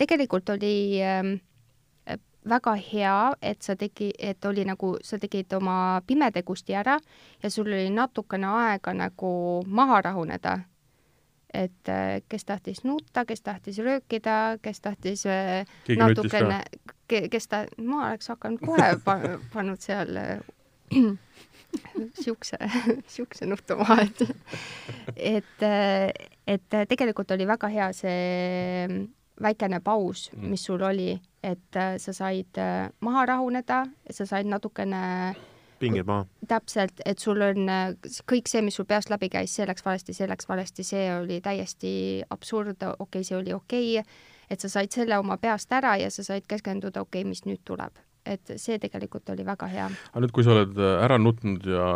tegelikult oli äh, väga hea, et sa tegi, et oli nagu, sa tegid oma pimedegusti ära ja sul oli natukene aega nagu maha rahuneda. et äh, kes tahtis nutta, kes tahtis röökida, kes tahtis äh, keegi natukene, kes ta, ma oleks hakanud kohe pa, pannud seal äh, siukse, siukse nutu maha, et et, et tegelikult oli väga hea see väikene paus, Mm. mis sul oli, et äh, sa said äh, maha rahuneda, sa said natukene pinged maha. täpselt, et sul on äh, kõik see, mis sul peast läbi käis, see läks valesti, see läks valesti, see oli täiesti absurd, okei okay,, see oli okei okay,, et sa said selle oma peast ära ja sa said keskenduda, okei okay,, mis nüüd tuleb. et see tegelikult oli väga hea. aga nüüd, kui sa oled ära nutnud ja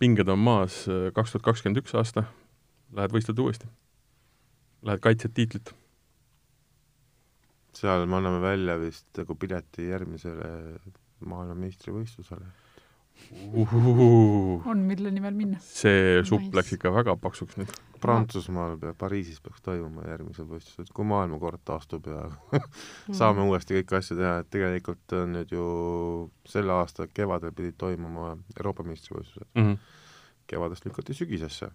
pinged on maas, kaks tuhat kakskümmend üks aasta, lähed võistled uuesti? Lähed kaitsed tiitlit? Seal me anname välja vist nagu pileti järgmisele maailmameistrivõistlusele. on, mille nimel minna. see supp Nice. läks ikka väga paksuks nüüd. Prantsusmaal peab, Pariisis peaks toimuma järgmised võistlused, kui maailmakord taastub ja saame uuesti kõiki asju teha, et tegelikult on nüüd ju selle aasta kevadel pidid toimuma Euroopa meistrivõistlused, Mm -hmm. kevadest lükati sügisesse.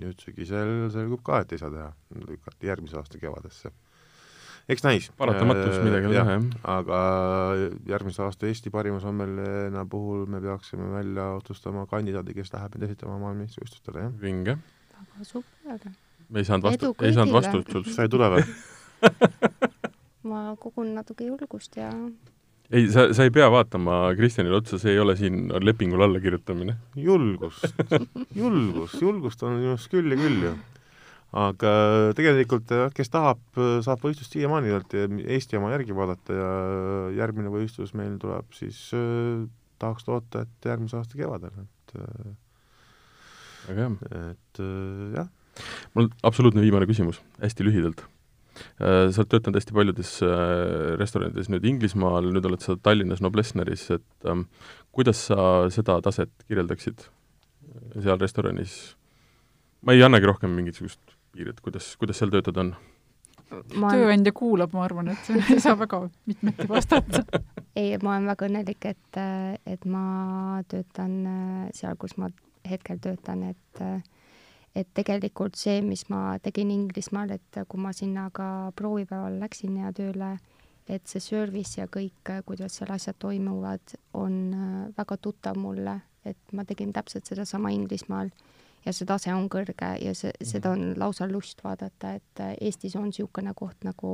nüüd sügisel selgub ka, et ei saa teha, lükati järgmise aasta kevadesse. Eks näis. paratamatus midagi ei ole teha, jah. aga järgmise aasta Eesti parima sommeljeena puhul me peaksime välja otsustama kandidaadi, kes läheb nüüd esitama maailmameistrivõistlustele, jah. vinge. väga super. me ei saanud vastu ei saanud vastust sul. sa ei tule või? ma kogun natuke julgust ja ei, sa, sa ei pea vaatama Kristjanile otsa, see ei ole siin lepingule alla kirjutamine. julgust, julgust, julgust on minu arust küll ja küll ju. Aga tegelikult jah, kes tahab, saab võistlust siiamaani Eesti oma järgi vaadata ja järgmine võistlus meil tuleb siis äh, tahaks loota, et järgmise aasta kevadel, et äh, väga hea. et äh, jah, mul absoluutne viimane küsimus, hästi lühidalt. sa oled töötanud hästi paljudes restoranides nüüd Inglismaal, nüüd oled sa Tallinnas Noblessneris, et ähm, kuidas sa seda taset kirjeldaksid seal restoranis? ma ei annagi rohkem mingisugust piiri, et kuidas, kuidas seal töötada on? ma tööandja kuulab, ma arvan, et ei saa väga mitmeti vastata. ei, ma olen väga õnnelik, et, et ma töötan äh, seal, kus ma hetkel töötan, et et tegelikult see, mis ma tegin Inglismaal, et kui ma sinna ka proovipäeval läksin ja tööle, et see service ja kõik, kuidas seal asjad toimuvad, on äh, väga tuttav mulle, et ma tegin täpselt sedasama Inglismaal ja see tase on kõrge ja see, seda on lausa lust vaadata, et äh, Eestis on niisugune koht nagu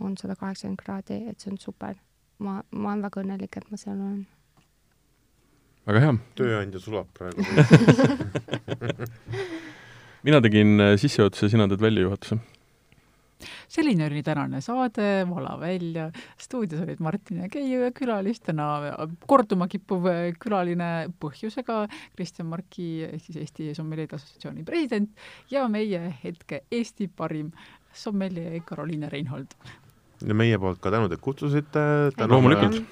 on sada kaheksakümmend kraadi, et see on super ma, ma olen väga õnnelik, et ma seal olen. väga hea. tööandja sulab praegu. mina tegin äh, sissejuhatuse, sina teed väljajuhatuse. Selline oli tänane saade Vala välja. stuudios olid Martin ja Keiu ja külalistena korduma kippuv külaline põhjusega Kristjan Marki ehk siis Eesti Sommeljeede Assotsiatsiooni president ja meie hetke Eesti parim sommeljee Karoliine Reinhold. ja meie poolt ka tänud, et kutsusite. Loomulikult..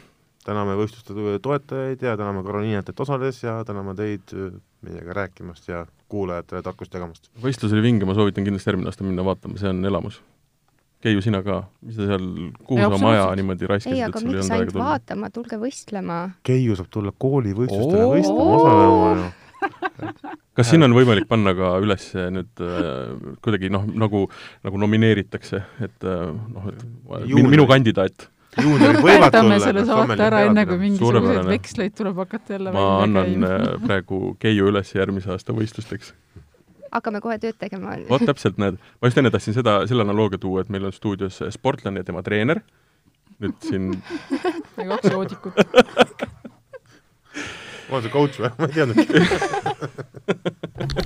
täname võistluste toetajaid ja täname Karoliinat, et osales ja täname teid meiega rääkimast ja kuulajatele tarkust jagamast. võistlus oli vinge, ma soovitan kindlasti järgmine aasta minna vaatama, see on elamus. Keiu, sina ka, mis sa seal, kuhu Ei, sa oma aja absoluutselt. niimoodi ei, raiskasid, et aga sul ei miks olnud aega ainult tulla? vaatama, tulge võistlema. Keiu saab tulla koolivõistlustele Oo. võistlema, osalema ju. kas sinna on võimalik panna ka üles nüüd äh, kuidagi noh, nagu, nagu nomineeritakse, et äh, noh, minu, minu kandidaat, lõpetame tulla. selle saate ära, enne kui mingisuguseid veksleid tuleb hakata jälle ma annan käima. äh, praegu Keiu üles järgmise aasta võistlusteks. Hakkame kohe tööd tegema. vot täpselt näed, ma just enne tahtsin seda, selle analoogia tuua, et meil on stuudios sportlane ja tema treener, nüüd siin kaks joodikut. on see coach või? ma ei teadnudki.